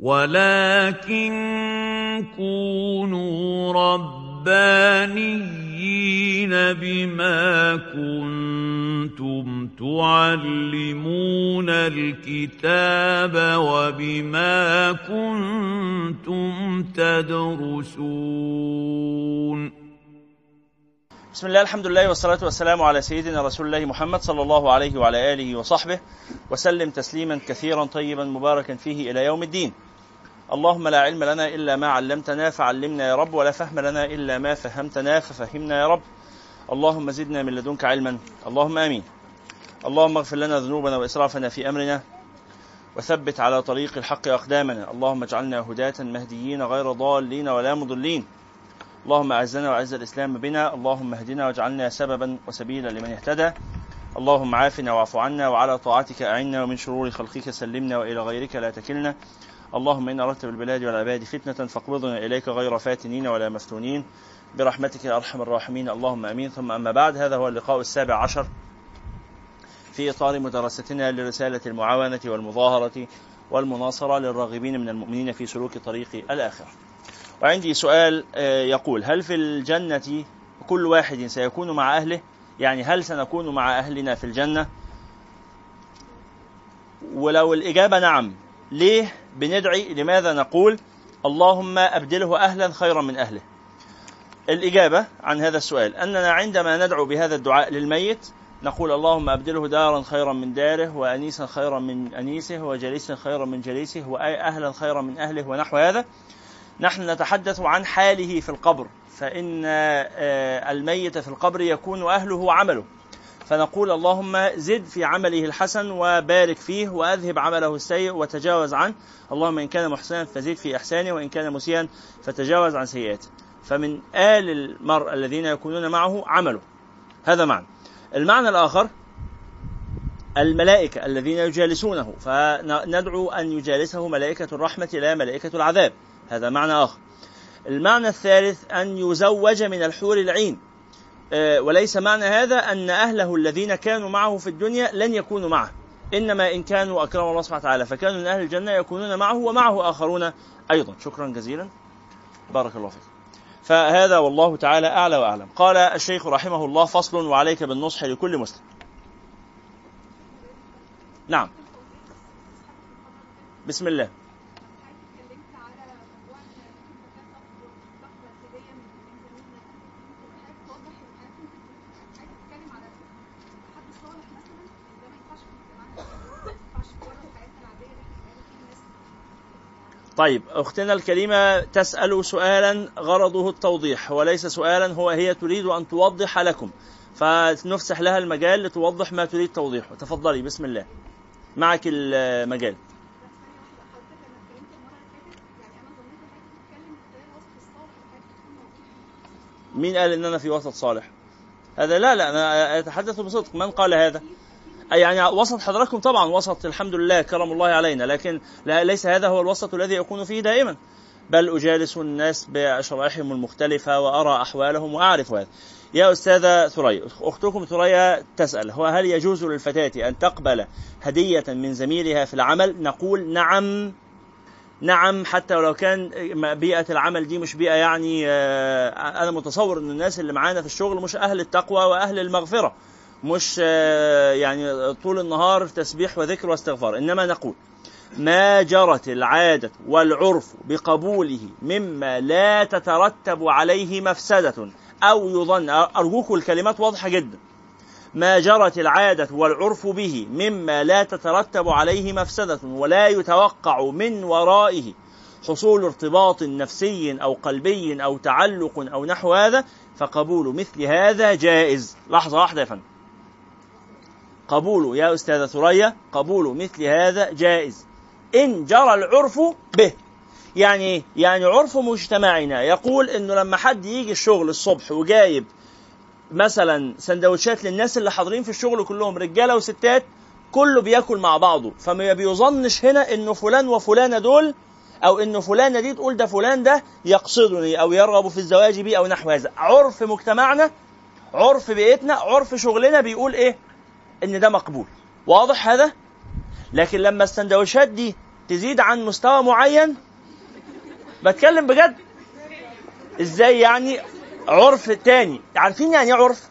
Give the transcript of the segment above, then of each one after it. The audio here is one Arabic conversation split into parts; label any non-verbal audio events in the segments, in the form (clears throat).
ولكن كونوا ربانيين بما كنتم تعلمون الكتاب وبما كنتم تدرسون بسم الله الحمد لله والصلاة والسلام على سيدنا رسول الله محمد صلى الله عليه وعلى آله وصحبه وسلم تسليما كثيرا طيبا مباركا فيه إلى يوم الدين. اللهم لا علم لنا إلا ما علمتنا فعلمنا يا رب ولا فهم لنا إلا ما فهمتنا ففهمنا يا رب. اللهم زدنا من لدنك علما. اللهم آمين. اللهم اغفر لنا ذنوبنا وإسرافنا في أمرنا وثبت على طريق الحق أقدامنا. اللهم اجعلنا هداة مهديين غير ضالين ولا مضلين. اللهم أعزنا وأعز الإسلام بنا اللهم اهدنا واجعلنا سببا وسبيلا لمن اهتدى. اللهم عافنا واعف عنا وعلى طاعتك أعنا ومن شرور خلقك سلمنا وإلى غيرك لا تكلنا. اللهم إن أردت بالبلاد والعباد فتنة فاقبضنا إليك غير فاتنين ولا مفتونين. برحمتك يا أرحم الراحمين. اللهم أمين. ثم أما بعد هذا هو اللقاء السابع عشر في إطار مدرستنا لرسالة المعاونة والمظاهرة والمناصرة للراغبين من المؤمنين في سلوك طريق الآخرة وعندي سؤال آه، يقول هل في الجنة كل واحد سيكون مع أهله؟ يعني هل سنكون مع أهلنا في الجنة؟ ولو الإجابة نعم ليه بندعي؟ لماذا نقول اللهم أبدله أهلا خيرا من أهله؟ الإجابة عن هذا السؤال أننا عندما ندعو بهذا الدعاء للميت نقول اللهم أبدله دارا خيرا من داره وأنيسا خيرا من أنيسه وجليسا خيرا من جليسه وأهلا خيرا من أهله ونحو هذا. نحن نتحدث عن حاله في القبر فإن آه، الميت في القبر يكون أهله وعمله فنقول اللهم زد في عمله الحسن وبارك فيه وأذهب عمله السيء وتجاوز عنه. اللهم إن كان محسنا فزد في إحسانه وإن كان مسيئا فتجاوز عن سيئاته. فمن آل المرء الذين يكونون معه عمله. هذا معنى. المعنى الآخر الملائكة الذين يجالسونه. فندعو أن يجالسه ملائكة الرحمة لا ملائكة العذاب. هذا معنى آخر. المعنى الثالث أن يزوج من الحور العين. آه، وليس معنى هذا أن أهله الذين كانوا معه في الدنيا لن يكونوا معه. إنما إن كانوا أكرم الله سبحانه وتعالى فكانوا من أهل الجنة يكونون معه ومعه آخرون أيضا. شكرا جزيلا. بارك الله فيك. فهذا والله تعالى أعلى وأعلم. قال الشيخ رحمه الله فصل وعليك بالنصح لكل مسلم. نعم. بسم الله. طيب أختنا الكريمة تسأل سؤالا غرضه التوضيح وليس سؤالا هو هي تريد أن توضح لكم. فنفسح لها المجال لتوضح ما تريد توضيحه. تفضلي بسم الله. معك المجال. مين قال ان أنا في وسط صالح؟ هذا لا لا أنا أتحدث بصدق. من قال هذا؟ يعني وسط حضراتكم طبعا وسط الحمد لله كرم الله علينا لكن لا ليس هذا هو الوسط الذي يكون فيه دائما. بل أجالس الناس بشرائحهم المختلفة وأرى أحوالهم وأعرف هذا. يا أستاذة ثريا أختكم ثريا تسأل هو هل يجوز للفتاة أن تقبل هدية من زميلها في العمل؟ نقول نعم. نعم حتى ولو كان بيئة العمل دي مش بيئة يعني آه، أنا متصور أن الناس اللي معانا في الشغل مش أهل التقوى وأهل المغفرة. مش آه، يعني طول النهار تسبيح وذكر واستغفار. إنما نقول ما جرت العادة والعرف بقبوله مما لا تترتب عليه مفسدة أو يظن أرجوكم الكلمات واضحة جدا. ما جرت العادة والعرف به مما لا تترتب عليه مفسدة ولا يتوقع من ورائه حصول ارتباط نفسي أو قلبي أو تعلق أو نحو هذا فقبول مثل هذا جائز. لحظة واحدة يا فندم. قبول يا أستاذة ثريا قبول مثل هذا جائز. إن جرى العرف به. يعني يعني عرف مجتمعنا. يقول إنه لما حد يجي الشغل الصبح وجايب مثلا سندوتشات للناس اللي حاضرين في الشغل كلهم رجالة وستات كله بياكل مع بعضه. فما بيظنش هنا إنه فلان وفلانة دول أو إنه فلانة دي تقول ده فلان ده يقصدني أو يرغب في الزواج بي أو نحو هذا. عرف مجتمعنا عرف بيئتنا عرف شغلنا بيقول إيه؟ إن ده مقبول. واضح هذا؟ لكن لما السندوتشات دي تزيد عن مستوى معين بتكلم بجد؟ إزاي يعني عرف تاني؟ عارفين يعني إيه عرف؟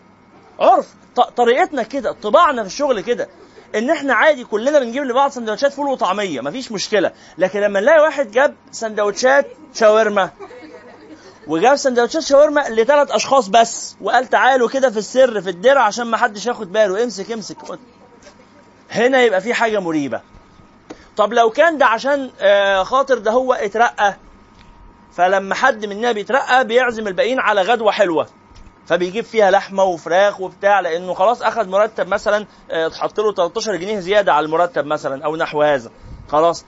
عرف. طريقتنا كده طباعنا في الشغل كده إن إحنا عادي كلنا بنجيب لبعض سندوتشات فول وطعمية مفيش مشكلة. لكن لما نلاقي واحد جاب سندوتشات شاورما وجاب سندوتشات شاورما لثلاث أشخاص بس وقال تعالوا كده في السر في الدرع عشان ما حدش ياخد باله. امسك امسك. هنا يبقى في حاجة مريبة. طب لو كان ده عشان آه، خاطر ده هو اترقى فلما حد مننا بيترقى بيعزم الباقيين على غدوة حلوة. فبيجيب فيها لحمة وفراخ وبتاع لأنه خلاص أخذ مرتب مثلا آه، اتحط له 13 جنيه زيادة على المرتب مثلا أو نحو هذا. خلاص.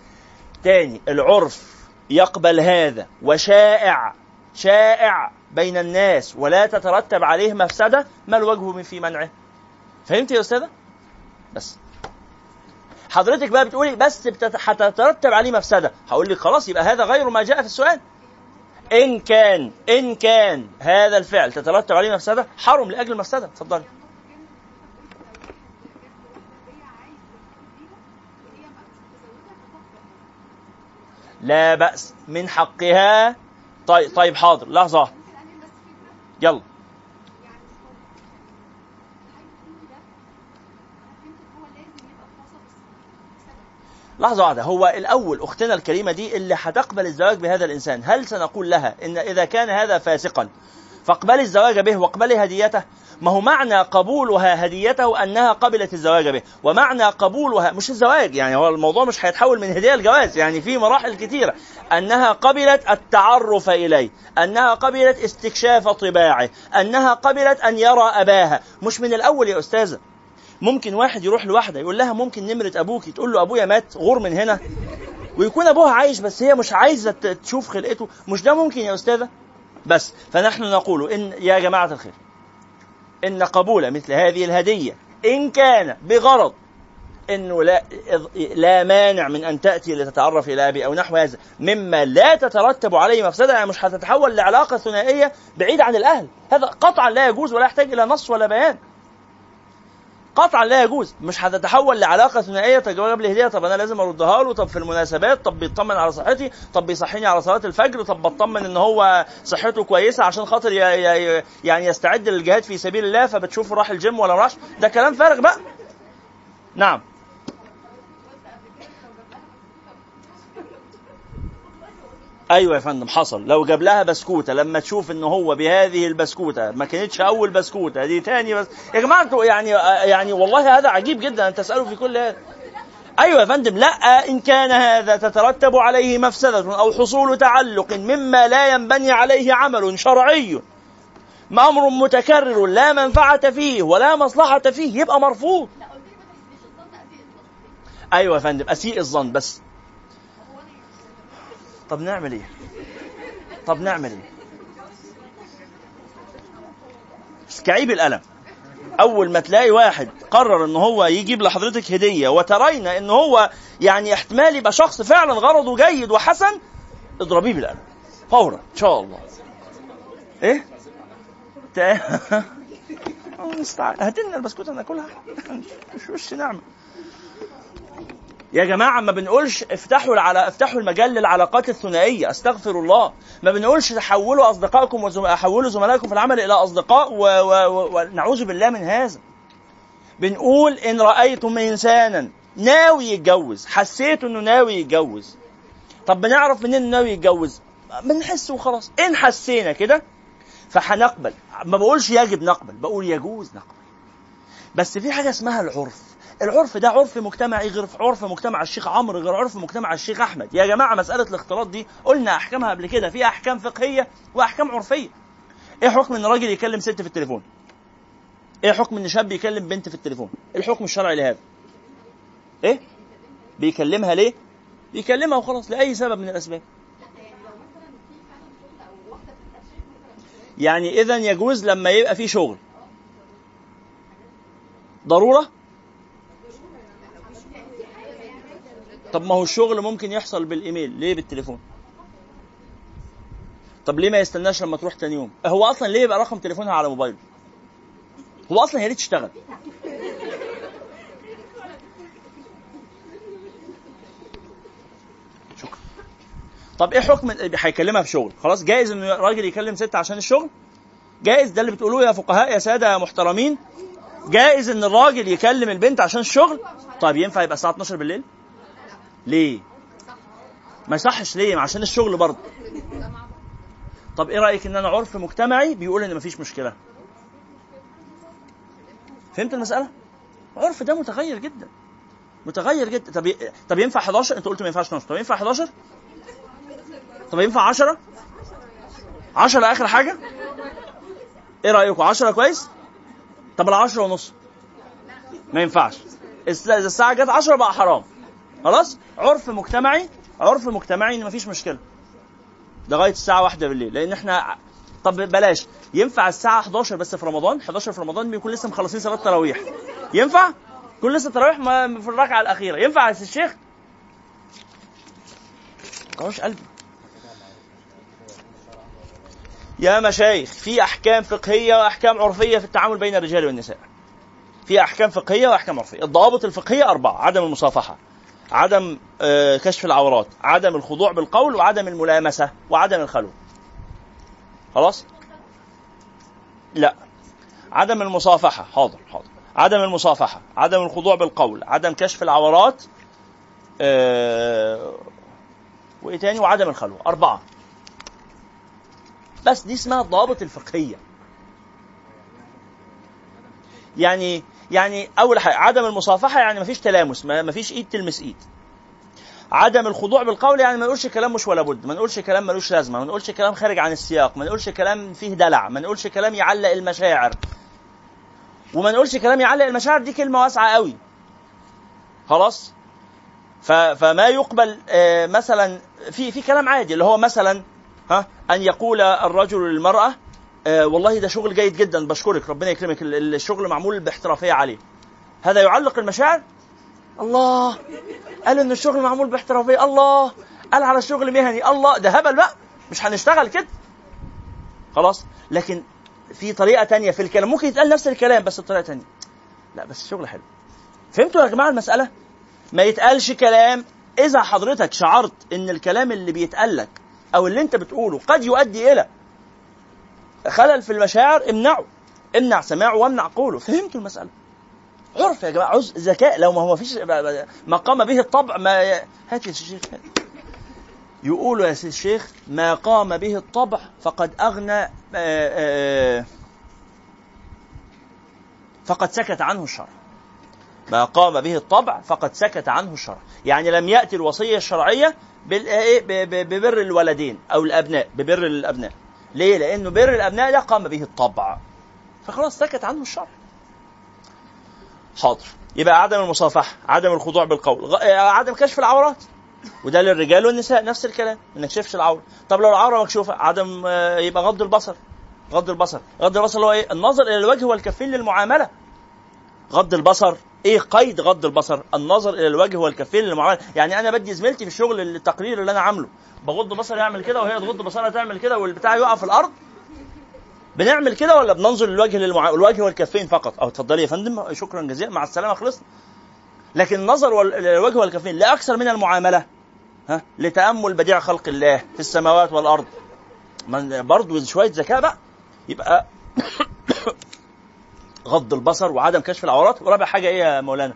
تاني العرف يقبل هذا وشائع. شائع بين الناس ولا تترتب عليه مفسدة ما الوجه من في منعه؟ فهمت يا أستاذة؟ بس. حضرتك بقى بتقولي بس هتترتب عليه مفسدة. هقول لك خلاص يبقى هذا غير ما جاء في السؤال. إن كان إن كان هذا الفعل تترتب عليه مفسدة حرم لأجل المفسدة. اتفضلي. لا بأس من حقها طيب طيب حاضر. لحظة. يلا. لحظة واحدة. هو الأول أختنا الكريمة دي اللي هتقبل الزواج بهذا الإنسان. هل سنقول لها إن إذا كان هذا فاسقا فاقبلي الزواج به واقبلي هديته؟ ما هو معنى قبولها هديته أنها قبلت الزواج به؟ ومعنى قبولها مش الزواج يعني هو الموضوع مش هيتحول من هدية لجواز يعني في مراحل كثيره أنها قبلت التعرف إليه أنها قبلت استكشاف طباعه أنها قبلت أن يرى أباها. مش من الأول يا أستاذة. ممكن واحد يروح لواحده يقول لها ممكن نمرة ابوكي تقول له أبويا مات غور من هنا. ويكون أبوها عايش بس هي مش عايزة تشوف خلقته. مش ده ممكن يا أستاذة؟ بس فنحن نقول إن يا جماعة الخير إن قبول مثل هذه الهدية إن كان بغرض إنه لا لا مانع من أن تأتي لتتعرف إلى أبي أو نحو هذا مما لا تترتب عليه مفسدة يعني مش هتتحول لعلاقة ثنائية بعيده عن الأهل. هذا قطعا لا يجوز ولا يحتاج إلى نص ولا بيان. قطعا لا يجوز. مش هتتحول لعلاقة ثنائية طب جاب لي هديه طب أنا لازم أردها له. طب في المناسبات. طب بيطمن على صحتي. طب بيصحيني على صلاة الفجر. طب بطمن إن هو صحته كويسة عشان خاطر يعني يستعد للجهاد في سبيل الله. فبتشوفه راح الجيم ولا راح ده كلام فارغ بقى. نعم. أيوه يا فندم حصل. لو جاب لها بسكوتة لما تشوف إن هو بهذه البسكوتة ما كانتش أول بسكوتة دي تاني بس. يا جماعة أنتوا يعني يعني والله هذا عجيب جدا ان تسألوا في كل هذا. أيوه يا فندم لا إن كان هذا تترتب عليه مفسدة أو حصول تعلق مما لا ينبني عليه عمل شرعي. أمر متكرر لا منفعة فيه ولا مصلحة فيه يبقى مرفوض. أيوه يا فندم أسيء الظن بس. طب نعمل إيه؟ طب نعمل إيه؟ كعيب القلم أول ما تلاقي واحد قرر إن هو يجيب لحضرتك هدية وترين إن هو يعني احتمال يبقى شخص فعلا غرضه جيد وحسن اضربيه بالقلم فورا إن شاء الله. إيه؟ (laughs) هات لنا البسكوت ناكلها (laughs) مش وش نعمل يا جماعة ما بنقولش افتحوا على افتحوا المجال للعلاقات الثنائية استغفر الله. ما بنقولش تحولوا أصدقائكم وحولوا زملائكم في العمل إلى أصدقاء ونعوذ بالله من هذا. بنقول إن رأيتم إنسانا ناوي يتجوز حسيت إنه ناوي يتجوز. طب بنعرف منين ناوي يتجوز؟ بنحس وخلاص. إن حسينا كده فهنقبل ما بقولش يجب نقبل بقول يجوز نقبل. بس في حاجة اسمها العرف. العرف ده عرف مجتمعي غير عرف مجتمع الشيخ عمرو غير عرف مجتمع الشيخ أحمد. يا جماعة مسألة الاختلاط دي قلنا أحكامها قبل كده. في أحكام فقهية وأحكام عرفية. إيه حكم إن راجل يكلم ست في التليفون؟ إيه حكم إن شاب يكلم بنت في التليفون؟ الحكم الشرعي لهذا. إيه؟ بيكلمها ليه؟ بيكلمها وخلاص لأي سبب من الأسباب. يعني اذا يجوز لما يبقى في شغل. ضرورة؟ طب ما هو الشغل ممكن يحصل بالإيميل. ليه بالتليفون؟ طب ليه ما يستناش لما تروح تاني يوم؟ هو أصلا ليه يبقى رقم تليفونها على موبايله؟ هو أصلا يا ريت تشتغل طب إيه حكم هيكلمها في شغل؟ خلاص جائز ان راجل يكلم ست عشان الشغل؟ جائز ده اللي بتقولوه يا فقهاء يا سادة يا محترمين؟ جائز إن الراجل يكلم البنت عشان الشغل؟ طيب ينفع يبقى الساعة 12 بالليل؟ ليه؟ ما يصحش ليه؟ عشان الشغل برضه. طب إيه رأيك إن أنا عرف مجتمعي بيقول إن مفيش مشكلة؟ فهمت المسألة؟ عرف ده متغير جدا. متغير جدا. طب طب ينفع 11 أنت قلت ما ينفعش 12 طب ينفع 11 طب ينفع 10 10 آخر حاجة؟ إيه رأيكم؟ 10 كويس؟ طب ال 10 ونص. ما ينفعش. اذا الساعة جت 10 بقى حرام. خلاص؟ عرف مجتمعي عرف مجتمعي إن مفيش مشكلة. لغاية الساعة واحدة بالليل. لأن إحنا طب بلاش. ينفع الساعة 11 بس في رمضان؟ 11 في رمضان بيكون لسه مخلصين صلاة التراويح ينفع؟ كل لسه التراويح في الركعة الأخيرة. ينفع يا الشيخ؟ قوش قلبي. يا مشايخ في أحكام فقهية وأحكام عرفية في التعامل بين الرجال والنساء. في أحكام فقهية وأحكام عرفية. الضوابط الفقهية أربعة. عدم المصافحة. عدم آه، كشف العورات عدم الخضوع بالقول وعدم الملامسة وعدم الخلوه خلاص؟ لا. عدم المصافحة حاضر حاضر. عدم المصافحة عدم الخضوع بالقول عدم كشف العورات آه وإيه تاني؟ وعدم الخلوه أربعة. بس دي اسمها الضوابط الفقهية. يعني يعني أول حاجة عدم المصافحة يعني مفيش تلامس مفيش إيد تلمس إيد. عدم الخضوع بالقول يعني ما نقولش كلام مش ولا بد ما نقولش كلام ملوش لازمة ما نقولش كلام خارج عن السياق ما نقولش كلام فيه دلع ما نقولش كلام يعلق المشاعر. وما نقولش كلام يعلق المشاعر دي كلمة واسعة قوي. خلاص؟ فما يقبل آه، مثلا في في كلام عادي اللي هو مثلا ها أن يقول الرجل للمرأة آه والله ده شغل جيد جدا بشكرك. ربنا يكرمك. الشغل معمول باحترافية عليه. هذا يعلق المشاعر؟ الله. قال إن الشغل معمول باحترافية. الله. قال على الشغل مهني. الله. ده هبل بقى. مش هنشتغل كده. خلاص. لكن في طريقة تانية في الكلام. ممكن يتقال نفس الكلام بس بطريقة تانية. لا بس الشغل حلو. فهمتوا يا جماعة المسألة؟ ما يتقالش كلام. إذا حضرتك شعرت إن الكلام اللي بيتقال لك أو اللي أنت بتقوله قد يؤدي إلى خلل في المشاعر امنعه. امنع سماعه وامنع قوله. فهمتوا المسألة؟ عرف يا جماعة عز ذكاء. لو ما هو فيش ما قام به الطبع ما هات يا شيخ يقولوا يا سيد الشيخ ما قام به الطبع فقد أغنى آآ آه، آه، فقد سكت عنه الشرع. ما قام به الطبع فقد سكت عنه الشرع. يعني لم يأتي الوصية الشرعية إيه، ببر الولدين أو الأبناء ببر الأبناء. ليه؟ لأنه بر الأبناء ده قام به الطبع. فخلاص سكت عنه الشرع. حاضر. يبقى عدم المصافحة عدم الخضوع بالقول عدم كشف العورات. وده للرجال والنساء نفس الكلام ما نكشفش العورة. طب لو العورة مكشوفة عدم آه، يبقى غض البصر غض البصر. غض البصر اللي هو إيه؟ النظر إلى الوجه والكفين للمعاملة. غض البصر إيه قيد غض البصر؟ النظر إلى الوجه والكفين للمعامله يعني أنا بدي زميلتي في الشغل التقرير اللي أنا عامله. بغض بصري يعمل كده وهي تغض بصرها تعمل كده والبتاع يقع في الأرض؟ بنعمل كده ولا بننظر للوجه للمع... الوجه والكفين فقط؟ أو اتفضلي يا فندم شكرا جزيلا مع السلامة خلصنا. لكن النظر للوجه والكفين لا أكثر من المعاملة ها لتأمل بديع خلق الله في السماوات والأرض. برضه شوية ذكاء بقى. يبقى غض البصر وعدم كشف العورات. ورابع حاجة إيه يا مولانا؟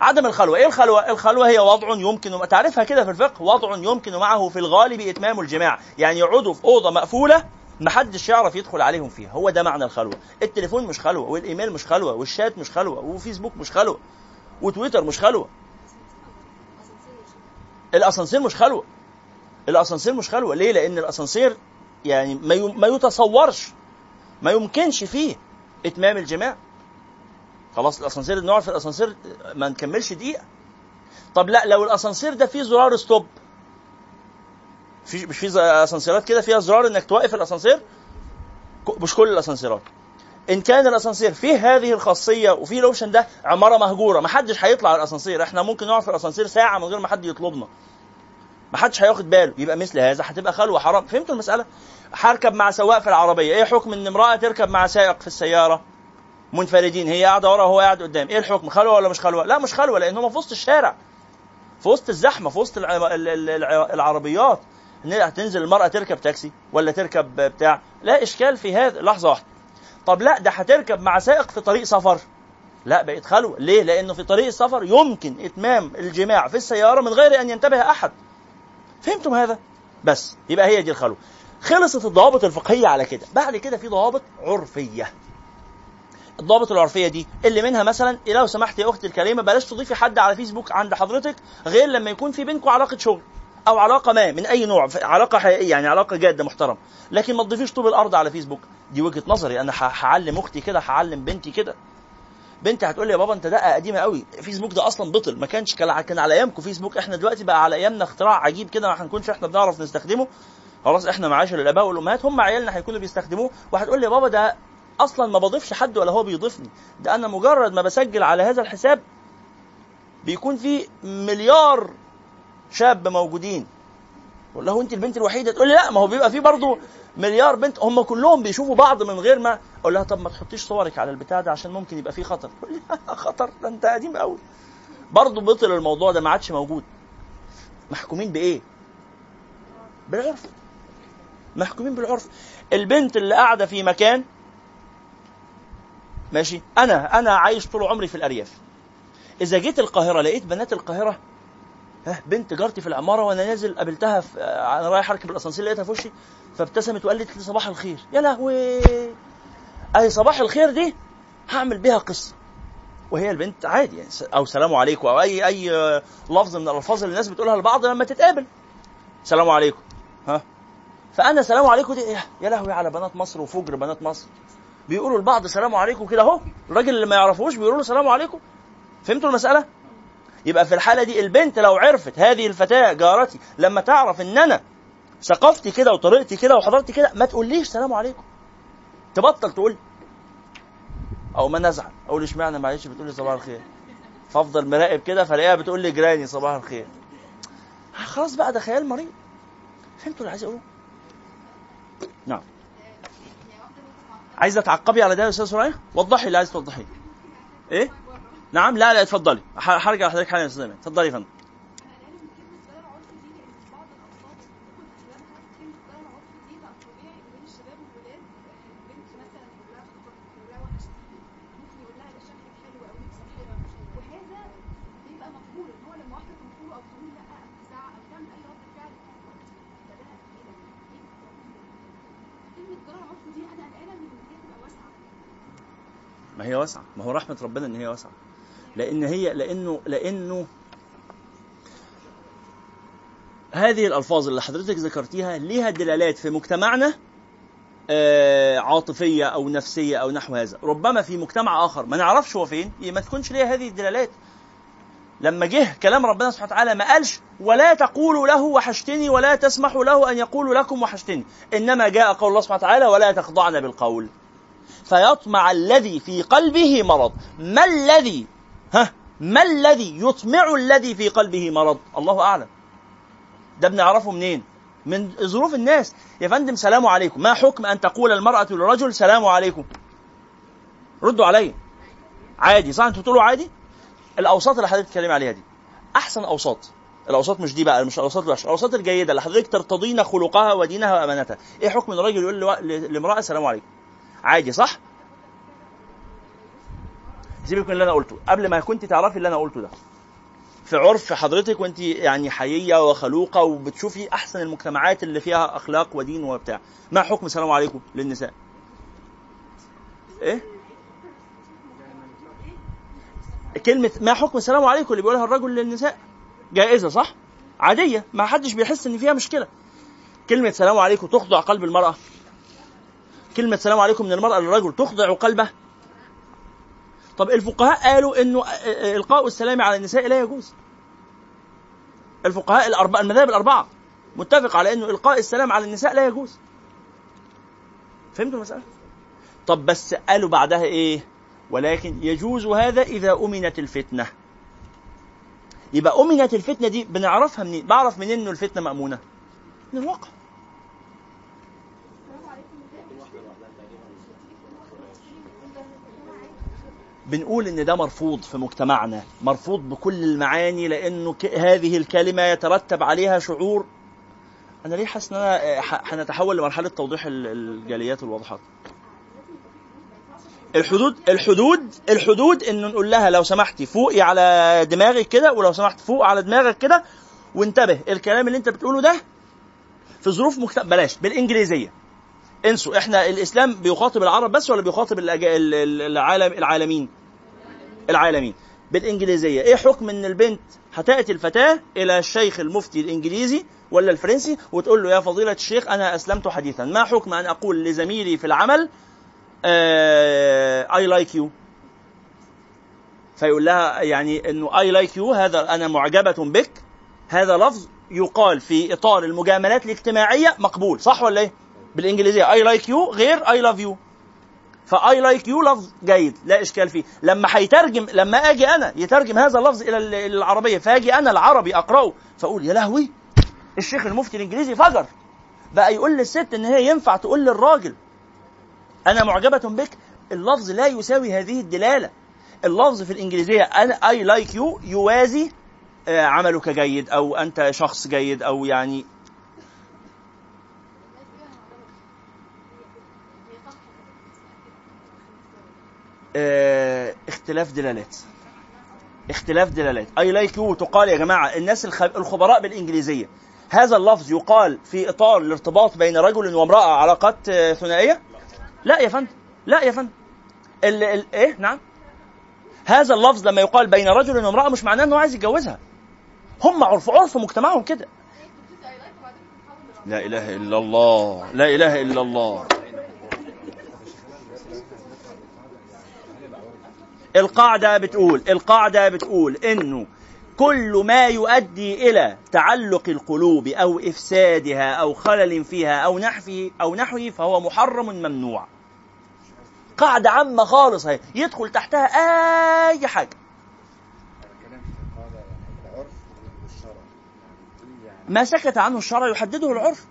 عدم الخلوة. إيه الخلوة؟ الخلوة هي وضع يمكن تعرفها كده في الفقه وضع يمكن معه في الغالب إتمام الجماع. يعني يقعدوا في أوضة مقفولة محدش يعرف يدخل عليهم فيها. هو ده معنى الخلوة. التليفون مش خلوة والإيميل مش خلوة والشات مش خلوة وفيسبوك مش خلوة وتويتر مش خلوة. الأسانسير مش خلوة. الأسانسير مش خلوة. ليه؟ لأن الأسانسير يعني ما يتصورش ما يمكنش فيه. إتمام الجماع. خلاص الأسانسير النوع في الأسانسير ما نكملش دقيقة. طب لا لو الأسانسير ده فيه زرار stop في مش في أسانسيرات كده فيها زرار إنك توقف الأسانسير؟ مش كل الأسانسيرات. إن كان الأسانسير فيه هذه الخاصية وفيه ال option ده عمارة مهجورة ما حدش هيطلع الأسانسير. إحنا ممكن نقعد في الأسانسير ساعة من غير ما حد يطلبنا. ما حدش هياخد باله. يبقى مثل هذا هتبقى خلوة. حرام. فهمتوا المسألة؟ هركب مع سواق في العربية. إيه حكم إن امرأة تركب مع سائق في السيارة. منفردين. هي قاعدة ورا وهو قاعد قدام. إيه الحكم؟ خلوة ولا مش خلوة؟ لا مش خلوة لأن هم في وسط الشارع. في وسط الزحمة في وسط العربيات. هتنزل المرأة تركب تاكسي ولا تركب بتاع. لا إشكال في هذا. لحظة واحدة. طب لا ده هتركب مع سائق في طريق سفر. لا بقت خلوة. ليه؟ لأنه في طريق السفر يمكن إتمام الجماع في السيارة من غير أن ينتبه أحد. فهمتم هذا؟ بس يبقى هي دي الخلوة. خلصت الضوابط الفقهية على كده. بعد كده في ضوابط عرفية. الضوابط العرفية دي اللي منها مثلا لو سمحت يا أختي الكريمة بلاش تضيفي حد على فيسبوك عند حضرتك غير لما يكون في بينكم علاقة شغل أو علاقة ما من أي نوع علاقة حقيقية يعني علاقة جادة محترمة. لكن ما تضيفيش طوب الأرض على فيسبوك. دي وجهة نظري. أنا هعلم أختي كده هعلم بنتي كده. بنتي هتقول لي يا بابا انت دقة قديمة قوي. فيسبوك ده أصلا بطل ما كانش كان على أيامكم فيسبوك. إحنا دلوقتي بقى على أيامنا اختراع عجيب كده ما هنكونش إحنا بنعرف نستخدمه. خلاص إحنا معاشر الأباء والأمهات هم عيالنا هيكونوا بيستخدموه. وهتقول لي يا بابا ده أصلا ما بضيفش حد ولا هو بيضيفني. ده أنا مجرد ما بسجل على هذا الحساب بيكون في مليار شاب موجودين. بقول له انت البنت الوحيدة؟ تقول لي لا ما هو بيبقى في برضه مليار بنت. هم كلهم بيشوفوا بعض من غير ما. أقول لها طب ما تحطيش صورك على البتاع ده عشان ممكن يبقى فيه خطر. تقول لي خطر ده انت قديم قوي. برضه بطل الموضوع ده ما عادش موجود. محكومين بإيه؟ بالعرف. محكومين بالعرف. البنت اللي قاعدة في مكان ماشي أنا أنا عايش طول عمري في الأرياف. إذا جيت القاهرة لقيت بنات القاهرة ها بنت جارتي في العمارة وأنا نازل قابلتها أنا رايح أركب الأسانسير لقيتها في وشي فابتسمت وقالت لي صباح الخير. يا لهوي! أي صباح الخير دي؟ هعمل بيها قصة. وهي البنت عادي يعني أو سلام عليكم أو اي أي لفظ من الألفاظ اللي الناس بتقولها لبعض لما تتقابل. سلام عليكم. ها؟ فأنا سلام عليكم دي يا لهوي على بنات مصر وفجر بنات مصر. بيقولوا لبعض سلام عليكم كده أهو. الراجل اللي ما يعرفوش بيقولوا له سلام عليكم. فهمتوا المسألة؟ يبقى في الحالة دي البنت لو عرفت هذه الفتاة جارتي لما تعرف إن أنا ثقافتي كده وطريقتي كده وحضرتي كده ما تقوليش سلام عليكم. تبطل تقول. أو ما نزعل. أقول إشمعنى معلش بتقول لي صباح الخير؟ فأفضل مراقب كده فلاقيها بتقول لي جيراني صباح الخير. خلاص بقى ده خيال مريض. فهمتوا اللي عايز أقوله؟ نعم. عايزة تعقبي على ده يا أستاذ سرايا وضحي اللي عايز توضحيه. إيه؟ نعم لا لا اتفضلي. هرجع لحضرتك حالا يا أستاذ اتفضلي يا فندم. ما هي واسعة. ما هو رحمة ربنا إن هي واسعة. لأن هي لأنه لأنه هذه الألفاظ اللي حضرتك ذكرتيها ليها دلالات في مجتمعنا آه عاطفية أو نفسية أو نحو هذا. ربما في مجتمع آخر ما نعرفش هو فين ما تكونش ليها هذه الدلالات. لما جه كلام ربنا سبحانه وتعالى ما قالش ولا تقولوا له وحشتني ولا تسمحوا له أن يقول لكم وحشتني. إنما جاء قول الله سبحانه وتعالى ولا تخضعن بالقول. فيطمع الذي في قلبه مرض. ما الذي ها ما الذي يطمع الذي في قلبه مرض؟ الله أعلم. ده بنعرفه منين؟ من ظروف الناس. يا فندم سلام عليكم. ما حكم أن تقول المرأة للرجل سلام عليكم؟ ردوا علي. عادي. صح أنتوا بتقولوا عادي؟ الأوساط اللي حضرتك بتتكلمي عليها دي أحسن أوساط. الأوساط مش دي بقى مش الأوساط الوحشة. الأوساط الجيدة اللي حضرتك ترتضين خلقها ودينها وأمانتها. إيه حكم الراجل يقول لامرأة السلام عليكم؟ عادي صح؟ سيبك من اللي أنا قلته. قبل ما كنت تعرفي اللي أنا قلته ده. في عرف حضرتك وأنت يعني حيية وخلوقة وبتشوفي أحسن المجتمعات اللي فيها أخلاق ودين وبتاع. ما حكم؟ السلام عليكم للنساء. إيه؟ كلمة ما حكم؟ السلام عليكم اللي بيقولها الرجل للنساء. جائزة صح؟ عادية. ما حدش بيحس إن فيها مشكلة. كلمة سلام عليكم تخضع قلب المرأة. كلمة سلام عليكم من المرأة للرجل تخضع قلبه. طب الفقهاء قالوا إنه إلقاء السلام على النساء لا يجوز الفقهاء الأربعة المذاهب الأربعة متفق على إنه إلقاء السلام على النساء لا يجوز فهمتوا المسألة؟ طب بس قالوا بعدها إيه؟ ولكن يجوز هذا إذا أمنت الفتنة يبقى أمنت الفتنة دي بنعرفها منين؟ بعرف منين إنه الفتنة مأمونة؟ من الواقع بنقول إن ده مرفوض في مجتمعنا مرفوض بكل المعاني لأنه هذه الكلمة يترتب عليها شعور. أنا ليه حاسس إن أنا آه، هنتحول لمرحلة توضيح الجاليات والواضحات الحدود الحدود الحدود انه نقول لها لو سمحتي فوقي على دماغك كده ولو سمحت فوق على دماغك كده وانتبه الكلام اللي أنت بتقوله ده في ظروف مكتب بلاش بالإنجليزية. انسوا إحنا الإسلام بيخاطب العرب بس ولا بيخاطب العالم العالمين؟ العالمين. بالإنجليزية إيه حكم إن البنت هتاتي الفتاه إلى الشيخ المفتي الإنجليزي ولا الفرنسي وتقول له يا فضيلة الشيخ أنا أسلمت حديثا؟ ما حكم أن أقول لزميلي في العمل I like you فيقول لها يعني إنه I like you هذا أنا معجبة بك هذا لفظ يقال في إطار المجاملات الاجتماعية مقبول صح ولا إيه؟ بالإنجليزية. I like you غير I love you ف I like you لفظ جيد لا إشكال فيه. لما هيترجم لما آجي أنا يترجم هذا اللفظ إلى العربية. فآجي أنا العربي أقرأه فأقول يا لهوي الشيخ المفتي الإنجليزي فجر. بقى يقول للست إن هي ينفع تقول للراجل أنا معجبة بك. اللفظ لا يساوي هذه الدلالة. اللفظ في الإنجليزية أنا I like you يوازي آه، عملك جيد أو أنت شخص جيد أو يعني آه اختلاف دلالات. اختلاف دلالات. I like you تقال يا جماعة الناس الخبراء بالإنجليزية. هذا اللفظ يقال في إطار الارتباط بين رجل وامرأة علاقات آه، ثنائية؟ لا يا فندم. لا يا فندم. ال ال إيه؟ نعم. هذا اللفظ لما يقال بين رجل وامرأة مش معناه إنه عايز يتجوزها. هم عرف عرف مجتمعهم كده. لا إله إلا الله. لا إله إلا الله. القاعدة بتقول القاعدة بتقول إنه كل ما يؤدي إلى تعلق القلوب أو إفسادها أو خلل فيها أو نحوه أو نحوه فهو محرم ممنوع. قاعدة عامة خالص هي يدخل تحتها أي حاجة. ما سكت عنه الشرع يحدده العرف.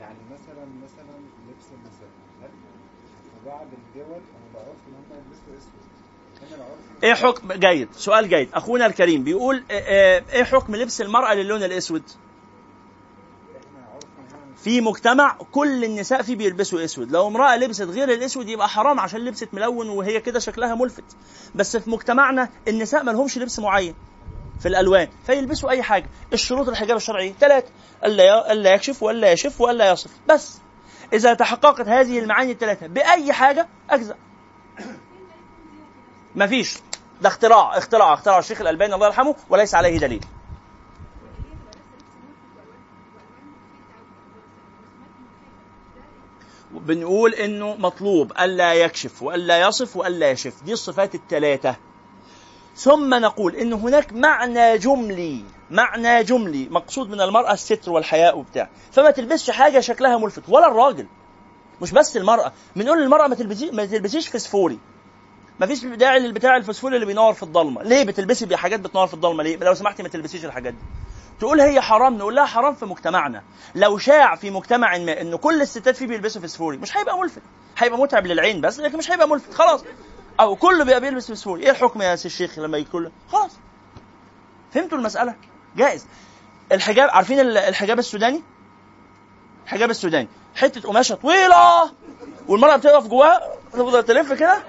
يعني مثلا مثلا لبس النساء في بعض الدول العرف ان هم يلبسوا اسود إيه حكم؟ جيد. سؤال جيد. أخونا الكريم بيقول إيه, إيه،, إيه حكم لبس المرأة للون الأسود؟ في مجتمع كل النساء فيه بيلبسوا أسود. لو امرأة لبست غير الأسود يبقى حرام عشان لبست ملون وهي كده شكلها ملفت. بس في مجتمعنا النساء ما لهمش لبس معين في الألوان فيلبسوا أي حاجة. الشروط الحجاب الشرعيه ثلاثة ألا ألا يكشف وألا يشف وألا يصف. بس إذا تحققت هذه المعاني الثلاثه بأي حاجة أجزأ. ما فيش. ده اختراع. اختراع. اختراع الشيخ الألباني الله يرحمه وليس عليه دليل. بنقول إنه مطلوب. الا يكشف والا يصف والا يشف. دي الصفات الثلاثة. ثم نقول إن هناك معنى جملي. معنى جملي. مقصود من المرأة الستر والحياء وبتاع. فما تلبسش حاجة شكلها ملفت. ولا الراجل. مش بس المرأة. بنقول للمرأة ما تلبسيش ما تلبسيش فسفوري. مفيش داعي للبتاع الفوسفور اللي بينور في الضلمة. ليه بتلبسي بحاجات بتنور في الضلمة؟ ليه؟ لو سمحتي ما تلبسيش الحاجات دي. تقول هي حرام نقول لها حرام في مجتمعنا. لو شاع في مجتمع ما إن كل الستات فيه بيلبسوا فسفوري مش هيبقى ملفت. هيبقى متعب للعين بس لكن مش هيبقى ملفت. خلاص. أو كله بيبقى بيلبس فسفوري. إيه الحكم يا سي الشيخ لما يكون خلاص. فهمتوا المسألة؟ جائز. الحجاب عارفين الحجاب السوداني؟ الحجاب السوداني. حتة قماشة طويلة والمرأة بتقف جواها تفضل تلف كده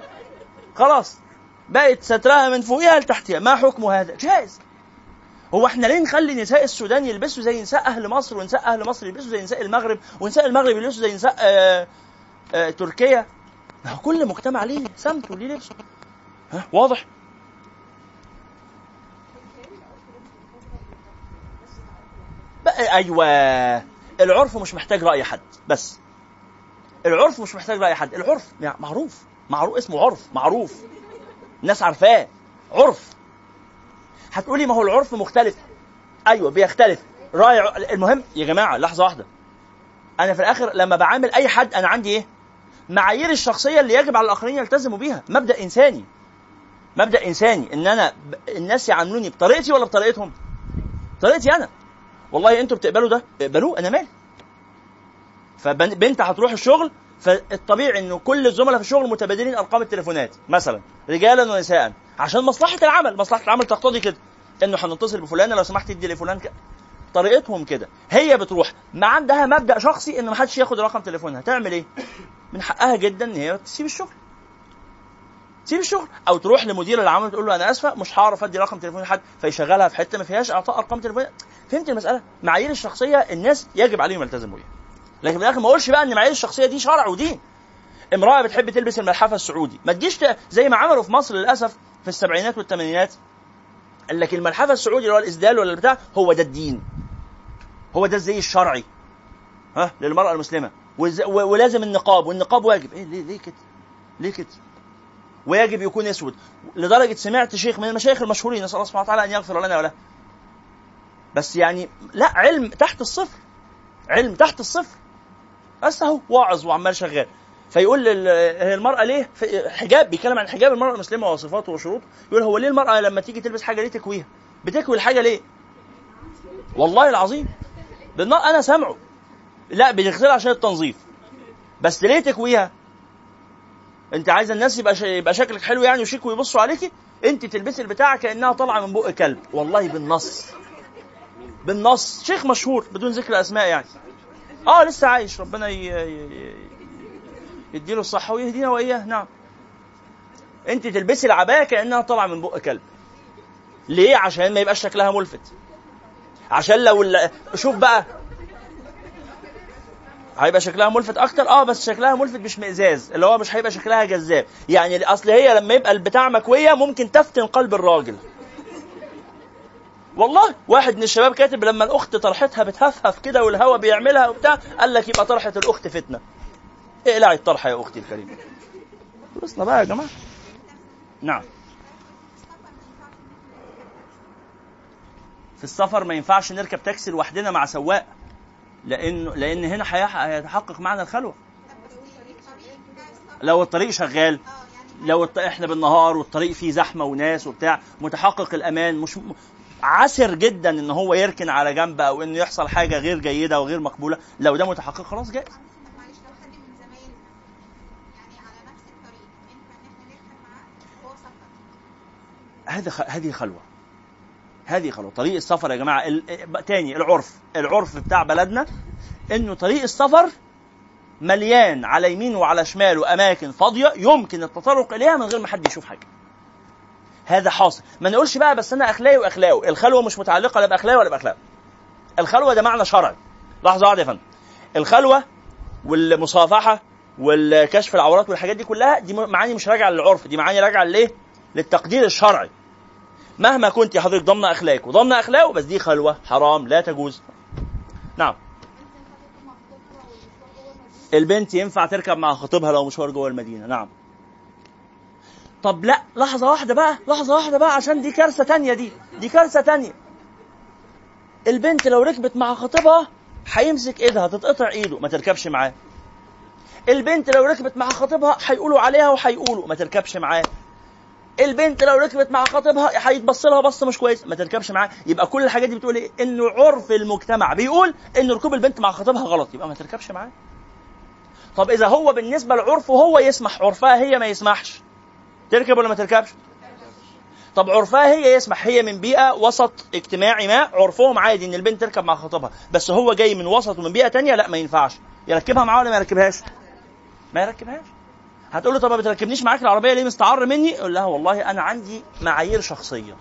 خلاص. بقت سترها من فوقها لتحتها ما حكم هذا؟ جائز هو إحنا ليه نخلي نساء السودان يلبسوا زي نساء أهل مصر ونساء أهل مصر يلبسوا زي نساء المغرب ونساء المغرب يلبسوا زي نساء آآ آآ تركيا؟ كل مجتمع ليه سمته ليه لبسه ها؟ واضح؟ بقى أيوه. العرف مش محتاج رأي حد. بس. العرف مش محتاج رأي حد. العرف معروف. معروف اسمه عرف معروف. الناس عارفاه. عرف. هتقولي ما هو العرف مختلف. أيوه بيختلف. رأي المهم يا جماعة لحظة واحدة. أنا في الآخر لما بعامل أي حد أنا عندي إيه؟ معايير الشخصية اللي يجب على الآخرين يلتزموا بيها. مبدأ إنساني. مبدأ إنساني. إن أنا الناس يعاملوني بطريقتي ولا بطريقتهم؟ طريقتي أنا. والله أنتوا بتقبلوا ده؟ اقبلوه أنا مالي. فبنت هتروح الشغل فالطبيعي إنه كل الزملاء في الشغل متبادلين أرقام التليفونات مثلا رجالا ونساء عشان مصلحة العمل مصلحة العمل تقتضي كده. إنه هنتصل بفلان لو سمحت ادي لفلان طريقتهم كده. هي بتروح ما عندها مبدأ شخصي ان ما حدش ياخد رقم تليفونها. تعمل إيه؟ من حقها جدا إن هي تسيب الشغل. تسيب الشغل. أو تروح لمدير العمل تقول له أنا آسفة مش هعرف أدي رقم تليفون لحد فيشغلها في حتة ما فيهاش إعطاء أرقام تليفون فهمت المسألة؟ معايير الشخصية الناس يجب عليهم يلتزموا بيها. لكن في الآخر ما اقولش بقى إن معايير الشخصية دي شرع ودين. امرأة بتحب تلبس الملحفة السعودي. ما تجيش زي ما عملوا في مصر للأسف في السبعينات والثمانينات قال لك الملحفة السعودي اللي هو الإسدال ولا البتاع هو ده الدين. هو ده الزي الشرعي. ها؟ للمرأة المسلمة. ولازم النقاب والنقاب واجب. إيه ليه ليه كده؟ ليه كده؟ ويجب يكون أسود. لدرجة سمعت شيخ من المشايخ المشهورين نسأل الله سبحانه وتعالى أن يغفر لنا وله. بس يعني لا علم تحت الصفر. علم تحت الصفر. بس اهو واعظ وعمال شغال. فيقول هي المرأة ليه؟ حجاب بيتكلم عن حجاب المرأة المسلمة وصفاته وشروطه. يقول هو ليه المرأة لما تيجي تلبس حاجة ليه تكويها؟ بتكوي الحاجة ليه؟ والله العظيم. بالنار أنا سامعه. لا بتغسلها عشان التنظيف. بس ليه تكويها؟ أنت عايزه الناس يبقى يبقى شكلك حلو يعني وشيك ويبصوا عليكي أنت تلبسي البتاع كأنها طالعة من بق كلب والله بالنص. بالنص. شيخ مشهور بدون ذكر اسماء يعني. آه لسه عايش. ربنا. يديله الصحة ويهدينا وإياه. نعم. أنت تلبسي العباية كأنها طالعة من بق كلب. ليه؟ عشان ما يبقاش شكلها ملفت. عشان لو شوف بقى. هيبقى شكلها ملفت أكتر؟ آه بس شكلها ملفت مش مئزاز. اللي هو مش هيبقى شكلها جذاب. يعني أصل هي لما يبقى البتاع مكوية ممكن تفتن قلب الراجل. والله واحد من الشباب كاتب لما الأخت طرحتها بتهفهف كده والهوا بيعملها وبتاع قال لك يبقى طرحة الأخت فتنة. اقلعي الطرحه يا أختي الكريمة؟ خلصنا بقى يا جماعة. نعم. في السفر ما ينفعش نركب تاكسي لوحدنا مع سواق لأنه لأن هنا هيتحقق معنا الخلوة. لو الطريق شغال لو. إحنا بالنهار والطريق فيه زحمة وناس وبتاع متحقق الأمان مش عسر جدا إن هو يركن على جنب أو إنه يحصل حاجة غير جيدة وغير مقبولة. لو ده متحقق خلاص جائز. هذا هذه خلوة. هذه خلوة. طريق السفر يا جماعة تاني العرف. العرف بتاع بلدنا إنه طريق السفر مليان على يمينه وعلى شماله اماكن فاضية يمكن التطرق إليها من غير ما حد يشوف حاجة. هذا حاصل. ما نقولش بقى بس أنا أخلاقي واخلاقه الخلوة مش متعلقة لا بأخلاقي ولا باخلاقه الخلوة ده معنى شرعي. لحظة واحدة يا فندم. الخلوة والمصافحة والكشف العورات والحاجات دي كلها دي معاني مش راجعة للعرف. دي معاني راجعة لإيه؟ للتقدير الشرعي. مهما كنت يا حضرتك ضمن أخلاقك وضمن أخلاقه بس دي خلوة حرام لا تجوز. نعم. البنت ينفع تركب مع خطيبها لو مشوار جوه المدينة. نعم. طب لا لحظة واحدة بقى لحظة واحدة بقى عشان دي كارثة تانية دي دي كارثة تانية. البنت لو ركبت مع خطيبها هيمسك ايدها تتقطع ايده ما تركبش معاه. البنت لو ركبت مع خطيبها هيقولوا عليها وهيقولوا ما تركبش معاه. البنت لو ركبت مع خطيبها هيتبص لها بصة مش كويس ما تركبش معاه. يبقى كل الحاجات دي بتقول إيه؟ انه عرف المجتمع. بيقول ان ركوب البنت مع خطيبها غلط يبقى ما تركبش معاه. طب إذا هو بالنسبة لعرفه هو يسمح عرفها هي ما يسمحش. تركب ولا ما تركبش؟ طب عرفها هي يسمح هي من بيئة وسط اجتماعي ما عرفهم عادي إن البنت تركب مع خطيبها. بس هو جاي من وسط ومن بيئة تانية لا ما ينفعش. يركبها معاه ولا ما يركبهاش؟ ما يركبهاش. هتقول له طب ما بتركبنيش معاك العربية ليه مستعر مني؟ يقول لها والله أنا عندي معايير شخصية.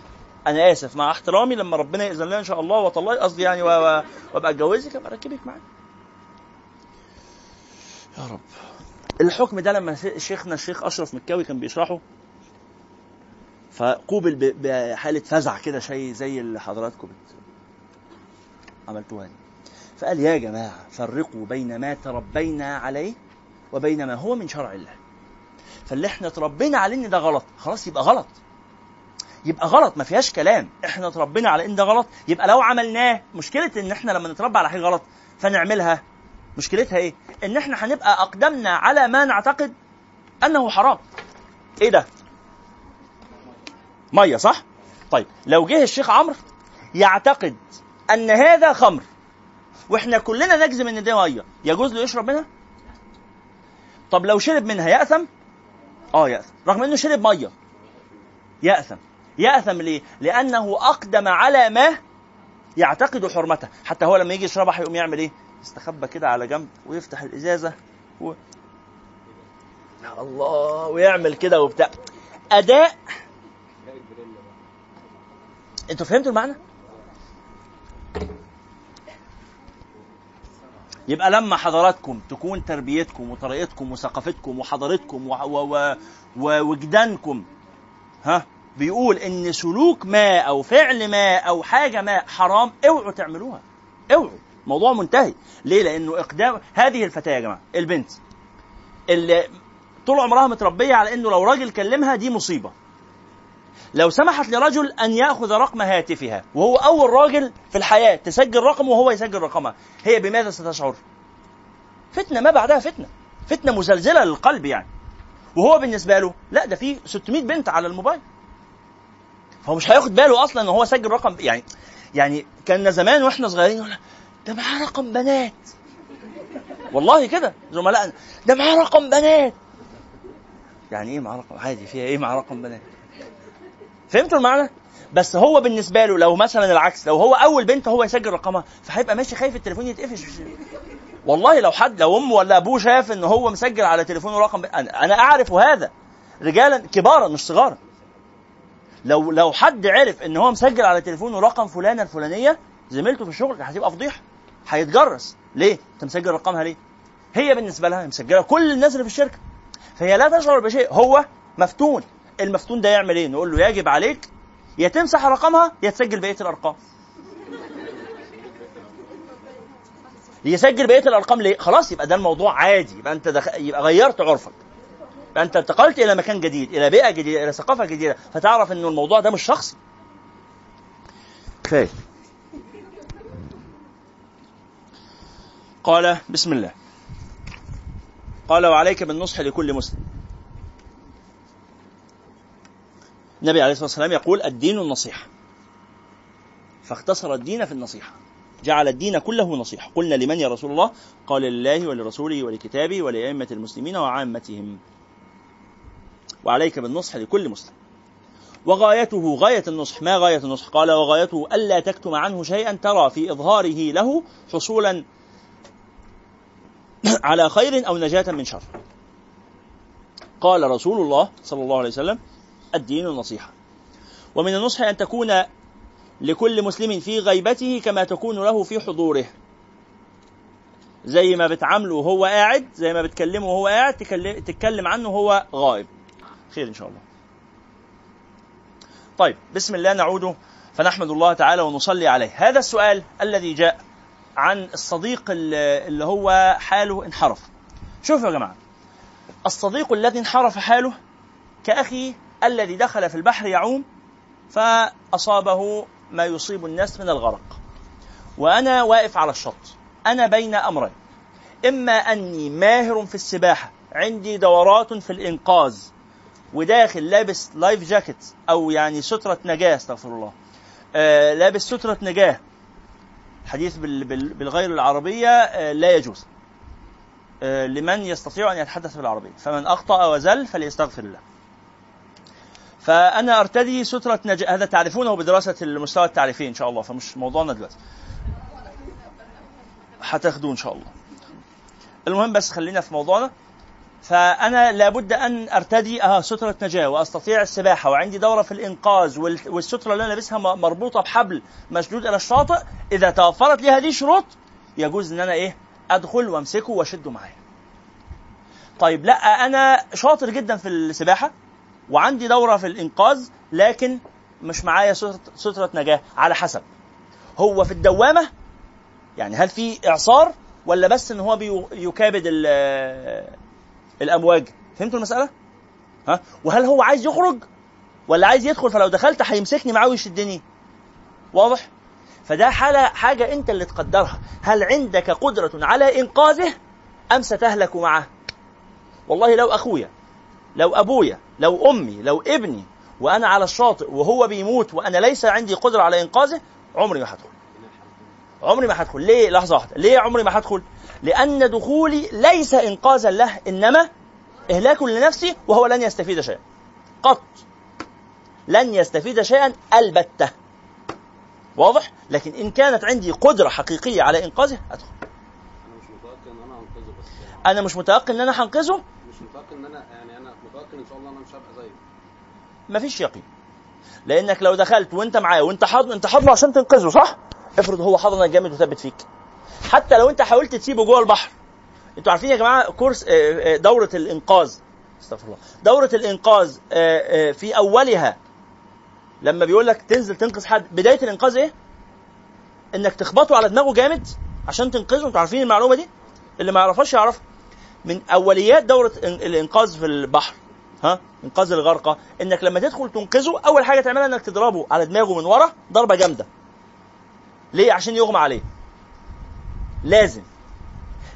أنا آسف مع احترامي لما ربنا يأذن لنا إن شاء الله وطلعي قصدي يعني وأبقى أتجوزك أبقى أركبك معايا يا رب. الحكم ده لما شيخنا الشيخ أشرف مكاوي كان بيشرحه فقوبل بحالة فزع كده شيء زي اللي حضراتكم عملتوها دي. فقال يا جماعة فرقوا بين ما تربينا عليه وبين ما هو من شرع الله. فاللي إحنا تربينا عليه إن ده غلط. خلاص يبقى غلط. يبقى غلط ما فيهاش كلام. إحنا تربينا على إن ده غلط. يبقى لو عملناه مشكلة إن إحنا لما نتربى على حاجة غلط فنعملها. مشكلتها إيه؟ إن إحنا هنبقى أقدمنا على ما نعتقد أنه حرام. إيه ده؟ مية صح؟ طيب لو جه الشيخ عمرو يعتقد أن هذا خمر وإحنا كلنا نجزم إن ده مية يجوز له يشرب منها؟ طب لو شرب منها يأثم؟ آه يأثم رغم إنه شرب مية. يأثم يأثم ليه؟ لأنه أقدم على ما يعتقد حرمته. حتى هو لما يجي يشربها هيقوم يعمل إيه؟ يستخبى كده على جنب ويفتح الإزازة و... الله ويعمل كده وبتاع. أداء أنتوا فهمتوا المعنى؟ يبقى لما حضراتكم تكون تربيتكم وطريقتكم وثقافتكم وحضارتكم ووجدانكم ها بيقول إن سلوك ما أو فعل ما أو حاجة ما حرام اوعوا تعملوها اوعوا موضوع منتهي. ليه؟ لأنه إقدام هذه الفتاة يا جماعة البنت اللي طول عمرها متربية على إنه لو راجل كلمها دي مصيبة. لو سمحت لرجل أن يأخذ رقم هاتفها وهو أول راجل في الحياة تسجل رقمه وهو يسجل رقمها هي بماذا ستشعر؟ فتنة ما بعدها فتنة فتنة مزلزلة للقلب يعني. وهو بالنسبة له لا ده في 600 بنت على الموبايل. فهو مش هياخد باله أصلا إن هو سجل رقم يعني يعني كان زمان وإحنا صغيرين يقول ده معاه رقم بنات. والله كده زملائنا ده معاه رقم بنات. يعني إيه معاه رقم؟ عادي فيها إيه معاه رقم بنات؟ فهمتوا المعنى؟ بس هو بالنسبة له لو مثلا العكس لو هو أول بنت هو يسجل رقمها فهيبقى ماشي خايف التليفون يتقفش. والله لو حد لو امه ولا أبوه شاف إن هو مسجل على تليفونه رقم أنا أعرف هذا. رجالا كبارا مش صغارا. لو لو حد عرف إن هو مسجل على تليفونه رقم فلانة الفلانية زميلته في الشغل هتبقى فضيحة. هيتجرس. ليه؟ أنت مسجل رقمها ليه؟ هي بالنسبة لها مسجلة كل الناس اللي في الشركة. فهي لا تشعر بشيء. هو مفتون. المفتون ده يعمل إيه؟ نقول له يجب عليك يا تمسح رقمها يا تسجل بقية الأرقام. يسجل بقية الأرقام ليه؟ خلاص يبقى ده الموضوع عادي. يبقى أنت دخ... يبقى غيرت عرفك. فانت انتقلت إلى مكان جديد إلى بيئة جديدة إلى ثقافة جديدة. فتعرف انه الموضوع ده مش شخصي. كفايه قال بسم الله. قال وعليك بالنصح لكل مسلم. النبي عليه الصلاة والسلام يقول الدين النصيحة. فاختصر الدين في النصيحة. جعل الدين كله نصيحة. قلنا لمن يا رسول الله؟ قال لله ولرسوله ولكتابه ولأئمة المسلمين وعامتهم. وعليك بالنصح لكل مسلم. وغايته غاية النصح. ما غاية النصح؟ قال وغايته ألا تكتم عنه شيئا ترى في إظهاره له حصولا على خير أو نجاة من شر. قال رسول الله صلى الله عليه وسلم الدين النصيحة ومن النصح أن تكون لكل مسلم في غيبته كما تكون له في حضوره. زي ما بتعامله وهو قاعد زي ما بتكلمه وهو قاعد تتكلم عنه وهو غائب. خير إن شاء الله. طيب بسم الله نعود فنحمد الله تعالى ونصلي عليه. هذا السؤال الذي جاء عن الصديق اللي هو حاله انحرف. شوفوا يا جماعة. الصديق الذي انحرف حاله كأخي الذي دخل في البحر يعوم فأصابه ما يصيب الناس من الغرق. وأنا واقف على الشط. أنا بين أمرين. إما أني ماهر في السباحة عندي دورات في الإنقاذ وداخل لابس لايف جاكيت أو يعني سترة نجاة أستغفر الله. آه لابس سترة نجاة. حديث بالغير العربية آه لا يجوز. آه لمن يستطيع أن يتحدث بالعربية. فمن أخطأ وزل فليستغفر الله. فأنا أرتدي سترة نجاة هذا تعرفونه بدراسة المستوى التعريفي إن شاء الله فمش موضوعنا دلوقتي. هتاخدوه إن شاء الله. المهم بس خلينا في موضوعنا. فأنا لابد أن أرتدي أه سترة نجاة وأستطيع السباحة وعندي دورة في الإنقاذ والسترة اللي أنا لابسها مربوطة بحبل مشدود إلى الشاطئ. إذا توفرت لي هذه الشروط يجوز إن أنا إيه أدخل وأمسكه وأشده معايا. طيب لا أنا شاطر جدا في السباحة. وعندي دورة في الإنقاذ لكن مش معايا سترة نجاة. على حسب. هو في الدوامة يعني هل في إعصار ولا بس إن هو بيكابد الأمواج؟ فهمتوا المسألة؟ ها؟ وهل هو عايز يخرج ولا عايز يدخل؟ فلو دخلت هيمسكني معاه ويشدني. واضح؟ فده حالة حاجة أنت اللي تقدرها. هل عندك قدرة على إنقاذه أم ستهلك معه والله لو أخويا. لو أبويا لو أمي لو ابني وأنا على الشاطئ وهو بيموت وأنا ليس عندي قدرة على إنقاذه عمري ما هدخل. عمري ما هدخل. ليه؟ لحظة واحدة. ليه عمري ما هدخل؟ لأن دخولي ليس إنقاذا له إنما إهلاك لنفسي وهو لن يستفيد شيئا. قط. لن يستفيد شيئا ألبتة. واضح؟ لكن إن كانت عندي قدرة حقيقية على إنقاذه أدخل. أنا مش متيقن إن أنا هنقذه بس أنا مش متيقن إن أنا هنقذه؟ مش متيقن إن أنا يعني شاء الله أنا مش هبقى زيه مفيش يقين. لأنك لو دخلت وأنت معاه وأنت حاضن أنت حاضنه عشان تنقذه صح؟ افرض هو حضنك جامد وثبت فيك. حتى لو أنت حاولت تسيبه جوه البحر. أنتوا عارفين يا جماعة كورس آه، آه، دورة الإنقاذ. استغفر الله. دورة الإنقاذ آه، في أولها لما بيقول لك تنزل تنقذ حد. بداية الإنقاذ إيه؟ إنك تخبطه على دماغه جامد عشان تنقذه. أنتوا عارفين المعلومة دي؟ اللي ما يعرفهاش يعرفها من أوليات دورة الإنقاذ في البحر. انقاذ الغرقى إنك لما تدخل تنقذه أول حاجة تعملها إنك تضربه على دماغه من ورا ضربة جامدة. ليه؟ عشان يغمى عليه. لازم.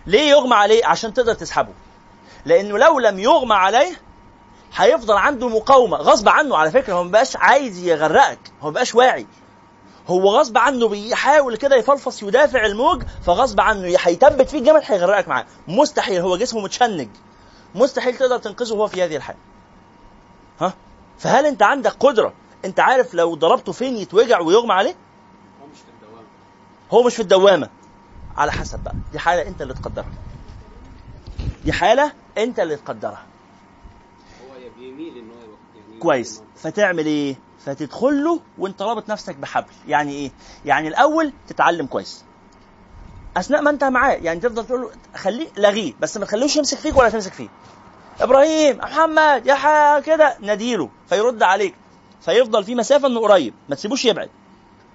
ليه يغمى عليه؟ عشان تقدر تسحبه. لأنه لو لم يغمى عليه هيفضل عنده مقاومة غصب عنه على فكرة هو مبقاش عايز يغرقك هو مبقاش واعي. هو غصب عنه بيحاول كده يفلفص يدافع الموج فغصب عنه هيثبت فيك جامد هيغرقك معاه. مستحيل هو جسمه متشنج. مستحيل تقدر تنقذه وهو في هذه الحالة. ها؟ فهل انت عندك قدرة؟ انت عارف لو ضربته فين يتوجع ويغمى عليه؟ هو مش في الدوام هو مش في الدوامة. على حسب بقى. دي حالة انت اللي تقدرها. دي حالة انت اللي تقدرها. هو بيميل إن هو يعني كويس. فتعمل إيه؟ فتدخل له وانت رابط نفسك بحبل. يعني إيه؟ يعني الأول تتعلم كويس. أثناء ما انت معاه. يعني تفضل تقول له خليه لغيه بس ما تخليهوش يمسك فيك ولا تمسك فيه. إبراهيم محمد يا كده. ناديله فيرد عليك. فيفضل في مسافة إنه قريب. ما تسيبوش يبعد.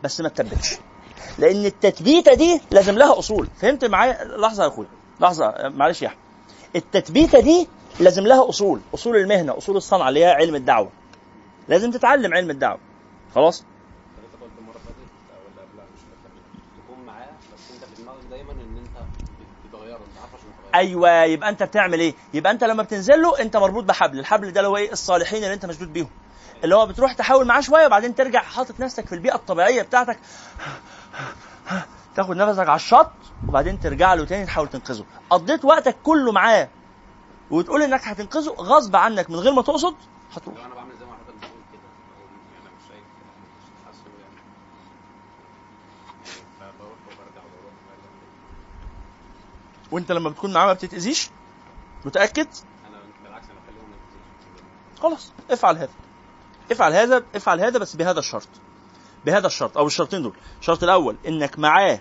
بس ما تثبتش لأن التثبيته دي لازم لها أصول. فهمت معايا؟ لحظة يا أخويا. لحظة. معلش يا احمد التثبيته دي لازم لها أصول. أصول المهنة أصول الصنعة اللي هي علم الدعوة. لازم تتعلم علم الدعوة. خلاص حضرتك قلت المره اللي فاتت ولا قبلها مش فاكر تكون معاه بس انت في دماغك دايما ان انت بتغيره انت عارف عشان تغيره أيوه يبقى أنت بتعمل إيه؟ يبقى أنت لما بتنزل له أنت مربوط بحبل الحبل ده اللي هو إيه؟ الصالحين اللي أنت مشدود بيهم. اللي هو بتروح تحاول معاه شوية وبعدين ترجع حاطط نفسك في البيئة الطبيعية بتاعتك. تاخد نفسك على الشط وبعدين ترجع له تاني تحاول تنقذه. قضيت وقتك كله معاه وتقول إنك هتنقذه غصب عنك من غير ما تقصد هتروح لو أنا بعمل زي ما حضرتك بتقول كده أو يعني مش شايف مش حاسه يعني فبروح وبرجع وبروح وبرجع. وانت لما بتكون معاه ما بتتأذيش؟ متأكد. خلاص افعل هذا. افعل هذا افعل هذا بس بهذا الشرط. بهذا الشرط أو الشرطين دول. الشرط الأول إنك معاه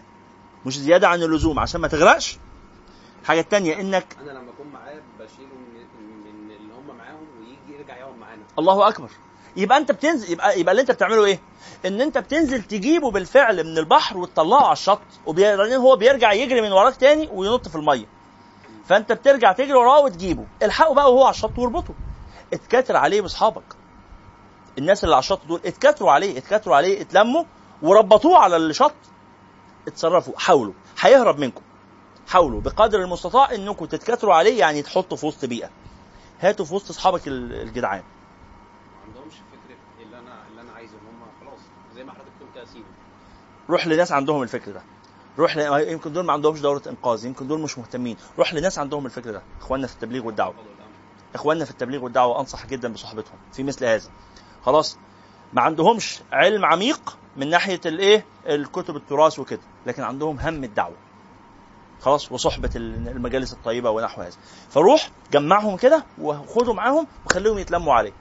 مش زيادة عن اللزوم عشان ما تغرقش. الحاجة الثانية إنك أنا لما أكون معاه بشيله من اللي هم معاهم ويجي يرجع يقعد معانا. الله أكبر. يبقى انت بتنزل يبقى يبقى اللي انت بتعمله إيه؟ ان انت بتنزل تجيبه بالفعل من البحر وتطلعه على الشط وبعدين هو بيرجع يجري من وراك تاني وينط في المية. فانت بترجع تجري وراه وتجيبه. الحقه بقى وهو على الشط واربطه. اتكاتر عليه باصحابك الناس اللي على الشط دول اتكاتروا عليه اتكاتروا عليه اتلموا وربطوه على الشط. اتصرفوا حاولوا هيهرب منكم. حاولوا بقدر المستطاع انكم تتكاتروا عليه يعني تحطوا في وسط بيئة. هاتوا في وسط اصحابك ال- الجدعان ما عندهمش فكره اللي أنا اللي أنا عايزه ان هم خلاص زي ما حضرتك بتقول كده سيبه روح لناس عندهم الفكر ده. روح ل... يمكن دول ما عندهمش دورة إنقاذ يمكن دول مش مهتمين. روح لناس عندهم الفكر ده. إخواننا في التبليغ والدعوة. إخواننا في التبليغ والدعوة أنصح جدا بصحبتهم في مثل هذا. خلاص ما عندهمش علم عميق من ناحية الايه الكتب التراث وكده لكن عندهم هم الدعوة. خلاص وصحبة ال- المجالس الطيبة ونحو هذا. فروح جمعهم كده وخدوا معاهم وخليهم يتلموا عليه.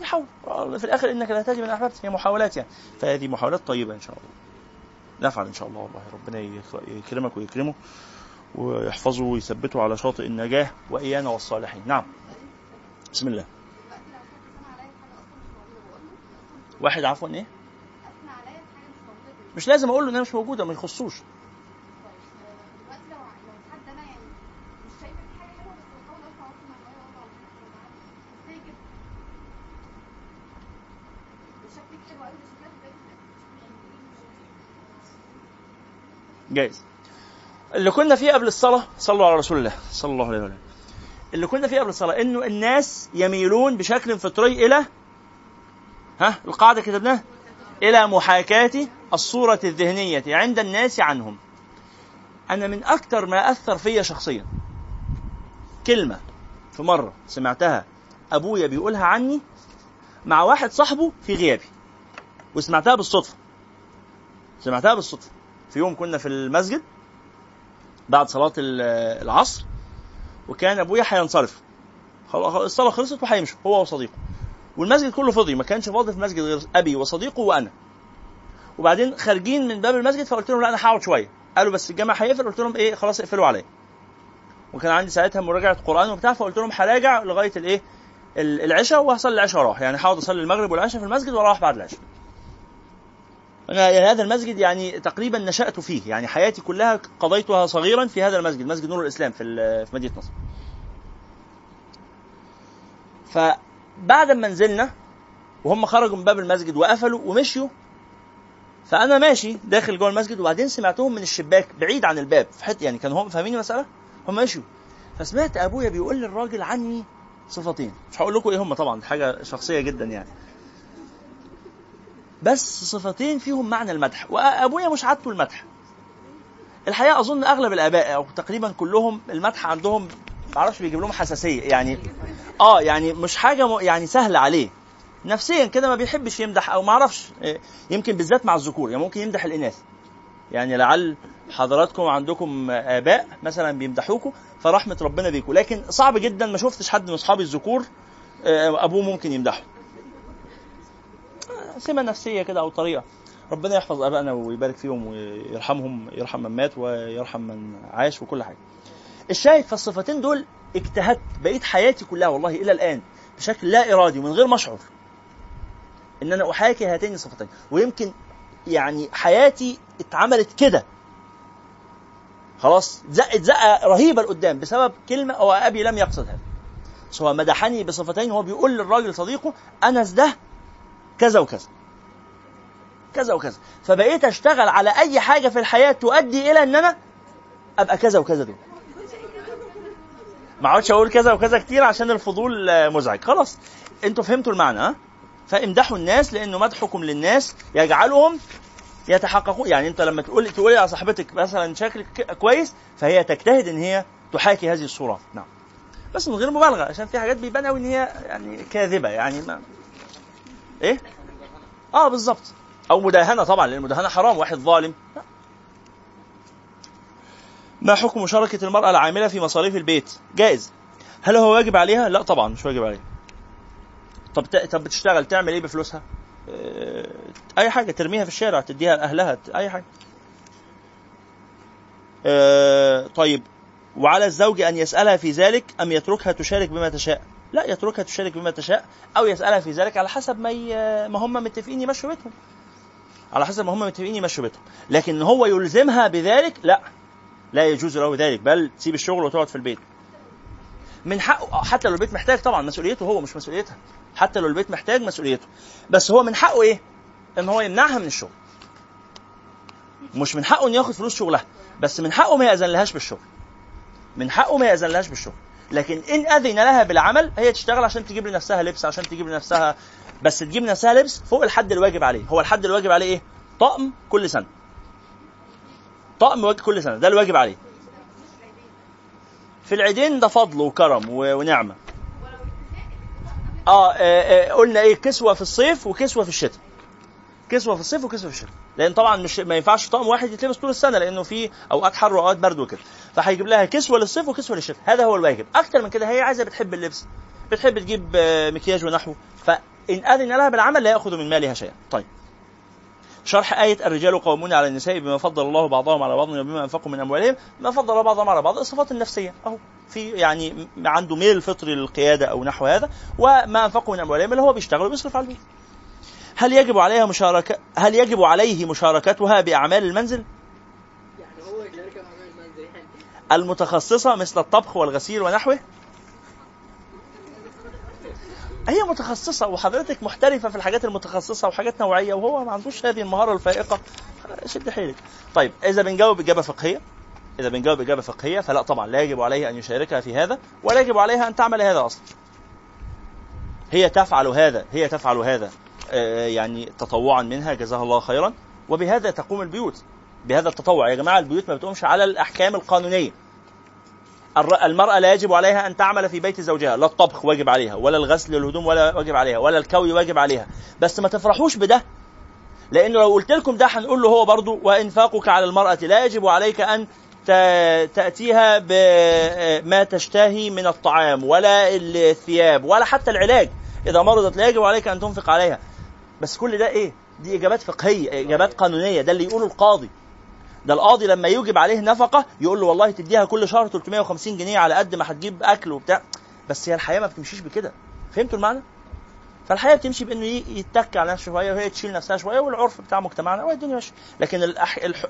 يحاول. في الآخر إنك لا تهدي من احببت هي محاولات يعني. فهذه محاولات طيبة إن شاء الله. نفعل إن شاء الله والله. ربنا يك- يكرمك ويكرمه ويحفظه ويثبته على شاطئ النجاة وإيانا والصالحين. نعم. بسم الله. واحد عفوا إيه؟ مش لازم أقول له انها مش موجوده ما يخصوش. جايز. اللي كنا فيه قبل الصلاة صلوا على رسول الله صلى الله عليه وسلم. اللي كنا فيه قبل الصلاة إنه الناس يميلون بشكل فطري إلى ها القاعدة كتبناها إلى محاكاة الصورة الذهنية عند الناس عنهم. أنا من أكتر ما أثر فيا شخصيا كلمة في مرة سمعتها أبويا بيقولها عني مع واحد صاحبه في غيابي وسمعتها بالصدفة سمعتها بالصدفة. في يوم كنا في المسجد بعد صلاة ال- العصر وكان ابويا هينصرف خلاص الصلاة خلصت وهيمشوا هو وصديقه. والمسجد كله فاضي ما كانش فاضي في المسجد غير أبي وصديقه وأنا. وبعدين خارجين من باب المسجد فقلت لهم لا أنا هقعد شوية. قالوا بس الجامع هيقفل؟ قلت لهم إيه خلاص اقفلوا عليا. وكان عندي ساعتها مراجعة قرآن وبتاع فقلت لهم هراجع لغاية الإيه؟ ال- العشاء وهصلي العشاء وأروح. يعني هقعد أصلي المغرب والعشاء في المسجد وأروح بعد العشاء. أنا هذا المسجد يعني تقريبا نشأت فيه. يعني حياتي كلها قضيتها صغيرا في هذا المسجد مسجد نور الإسلام في في مدينة نصر. فبعد ما نزلنا وهم خرجوا من باب المسجد وقفلوا ومشيوا فأنا ماشي داخل جوه المسجد وبعدين سمعتهم من الشباك بعيد عن الباب. في حتة يعني كانوا هم فاهمين المسألة؟ هم مشوا. فسمعت أبويا بيقول للراجل عني صفتين. مش هقول لكم إيه هم طبعا حاجة شخصية جدا يعني. بس صفتين فيهم معنى المدح. وأبويا مش عادته المدح. الحقيقة أظن أغلب الآباء أو تقريبا كلهم المدح عندهم معرفش بيجيب لهم حساسية. يعني آه يعني مش حاجة م- يعني سهلة عليه. نفسيا كده ما بيحبش يمدح أو ما أعرفش. إيه، يمكن بالذات مع الذكور. يعني ممكن يمدح الإناث. يعني لعل حضراتكم عندكم آباء مثلا بيمدحوكوا فرحمة ربنا بيكم لكن صعب جدا ما شفتش حد من اصحابي الذكور آه، أبوه ممكن يمدحه. سمة نفسية كده أو طريقة. ربنا يحفظ آبائنا ويبارك فيهم ويرحمهم يرحم من مات ويرحم من عاش وكل حاجة. الشاهد فالصفتين دول اجتهدت بقيت حياتي كلها والله إلى الآن بشكل لا إرادي ومن غير ما أشعر إن أنا أحاكي هاتين الصفتين. ويمكن يعني حياتي اتعملت كده. خلاص؟ زقت زقة رهيبة لقدام بسبب كلمة أو أبي لم يقصد هذا هو مدحني بصفتين هو بيقول للراجل صديقه انس ده كذا وكذا. كذا وكذا. فبقيت أشتغل على أي حاجة في الحياة تؤدي إلى إن أنا أبقى كذا وكذا دول. ما اقعدش أقول كذا وكذا كتير عشان الفضول مزعج. خلاص. أنتوا فهمتوا المعنى ها؟ فامدحوا الناس لأنه مدحكم للناس يجعلهم يتحققون. يعني أنت لما تقول تقولي على صاحبتك مثلا شكلك كويس فهي تجتهد إن هي تحاكي هذه الصورات نعم. بس من غير مبالغة عشان في حاجات بيبان قوي إن هي يعني كاذبة يعني ما إيه؟ آه بالظبط أو مداهنة طبعا لأن المداهنة حرام واحد ظالم. ما حكم مشاركة المرأة العاملة في مصاريف البيت؟ جائز. هل هو واجب عليها؟ لا طبعا مش واجب عليها طب. طب بتشتغل تعمل إيه بفلوسها؟ آه، أي حاجة ترميها في الشارع تديها لأهلها أي حاجة. آه، طيب. وعلى الزوج أن يسألها في ذلك أم يتركها تشارك بما تشاء؟ لا يتركها تشارك بما تشاء أو يسألها في ذلك على حسب ما. ما هم متفقين يمشوا بيتهم. على حسب ما هم متفقين يمشوا بيتهم. لكن هو يلزمها بذلك لا. لا يجوز له ذلك بل تسيب الشغل وتقعد في البيت. من حقه حتى لو البيت محتاج طبعا مسؤوليته هو مش مسؤوليتها. حتى لو البيت محتاج مسؤوليته. بس هو من حقه إيه؟ إن هو يمنعها من الشغل. مش من حقه انه ياخد فلوس شغلها. بس من حقه ما يأذن لهاش بالشغل. من حقه ما يأذن لهاش بالشغل. لكن إن أذن لها بالعمل هي تشتغل عشان تجيب لنفسها لبس عشان تجيب لنفسها بس تجيب لنفسها لبس فوق الحد الواجب عليه. هو الحد الواجب عليه إيه؟ طقم كل سنة. طقم كل سنة ده الواجب عليه. في العيدين ده فضل وكرم ونعمة. آه, آه, آه قلنا إيه؟ كسوة في الصيف وكسوة في الشتاء. كسوة في الصيف وكسوة في الشتاء. لأن طبعا مش ما ينفعش طقم واحد يتلبس طول السنة لأنه في أوقات حر وأوقات برد وكده. فهيجيب لها كسوة للصيف وكسوة للشتاء. هذا هو الواجب. أكتر من كده هي عايزة بتحب اللبس بتحب تجيب آه، مكياج ونحوه فإن أذن لها بالعمل لا يأخذ من مالها شيئا. طيب. شرح آية الرجال قوامون على النساء بما فضل الله بعضهم على بعض وبما أنفقوا من أموالهم ما فضل بعضهم على بعض. الصفات النفسية أهو. في يعني عنده ميل فطري للقيادة أو نحو هذا وما أنفقوا من أموالهم اللي هو بيشتغل وبيصرف على البيت. هل يجب عليها مشاركة هل يجب عليه مشاركتها بأعمال المنزل؟ يعني هو يشاركها مع المنزل يعني. المتخصصة مثل الطبخ والغسيل ونحوه؟ هي متخصصة وحضرتك محترفة في الحاجات المتخصصة وحاجات نوعية وهو ما عندوش هذه المهارة الفائقة. شد حيلك. طيب إذا بنجاوب إجابة فقهية إذا بنجاوب إجابة فقهية فلا طبعا لا يجب عليه أن يشاركها في هذا ولا يجب عليها أن تعمل هذا أصلا. هي تفعل هذا هي تفعل هذا. يعني تطوعا منها جزاها الله خيرا. وبهذا تقوم البيوت. بهذا التطوع يا جماعة البيوت ما بتقومش على الأحكام القانونية. المرأة لا يجب عليها أن تعمل في بيت زوجها لا الطبخ واجب عليها ولا الغسل للهدوم ولا واجب عليها ولا الكوي واجب عليها. بس ما تفرحوش بده. لأنه لو قلت لكم ده هنقول له هو برضو وإنفاقك على المرأة لا يجب عليك أن تأتيها بما تشتهي من الطعام ولا الثياب ولا حتى العلاج. إذا مرضت لا يجب عليك أن تنفق عليها. بس كل ده إيه؟ دي إجابات فقهية إجابات قانونية ده اللي يقوله القاضي ده القاضي لما يوجب عليه نفقة يقول له والله تديها كل شهر 350 جنيه على قد ما هتجيب أكل وبتاع بس هي الحياة ما بتمشيش بكده فهمتوا المعنى؟ فالحياة بتمشي بإنه يتك على نفسه شوية وهي تشيل نفسها شوية والعرف بتاع مجتمعنا والدنيا ماشية لكن الأح... الح...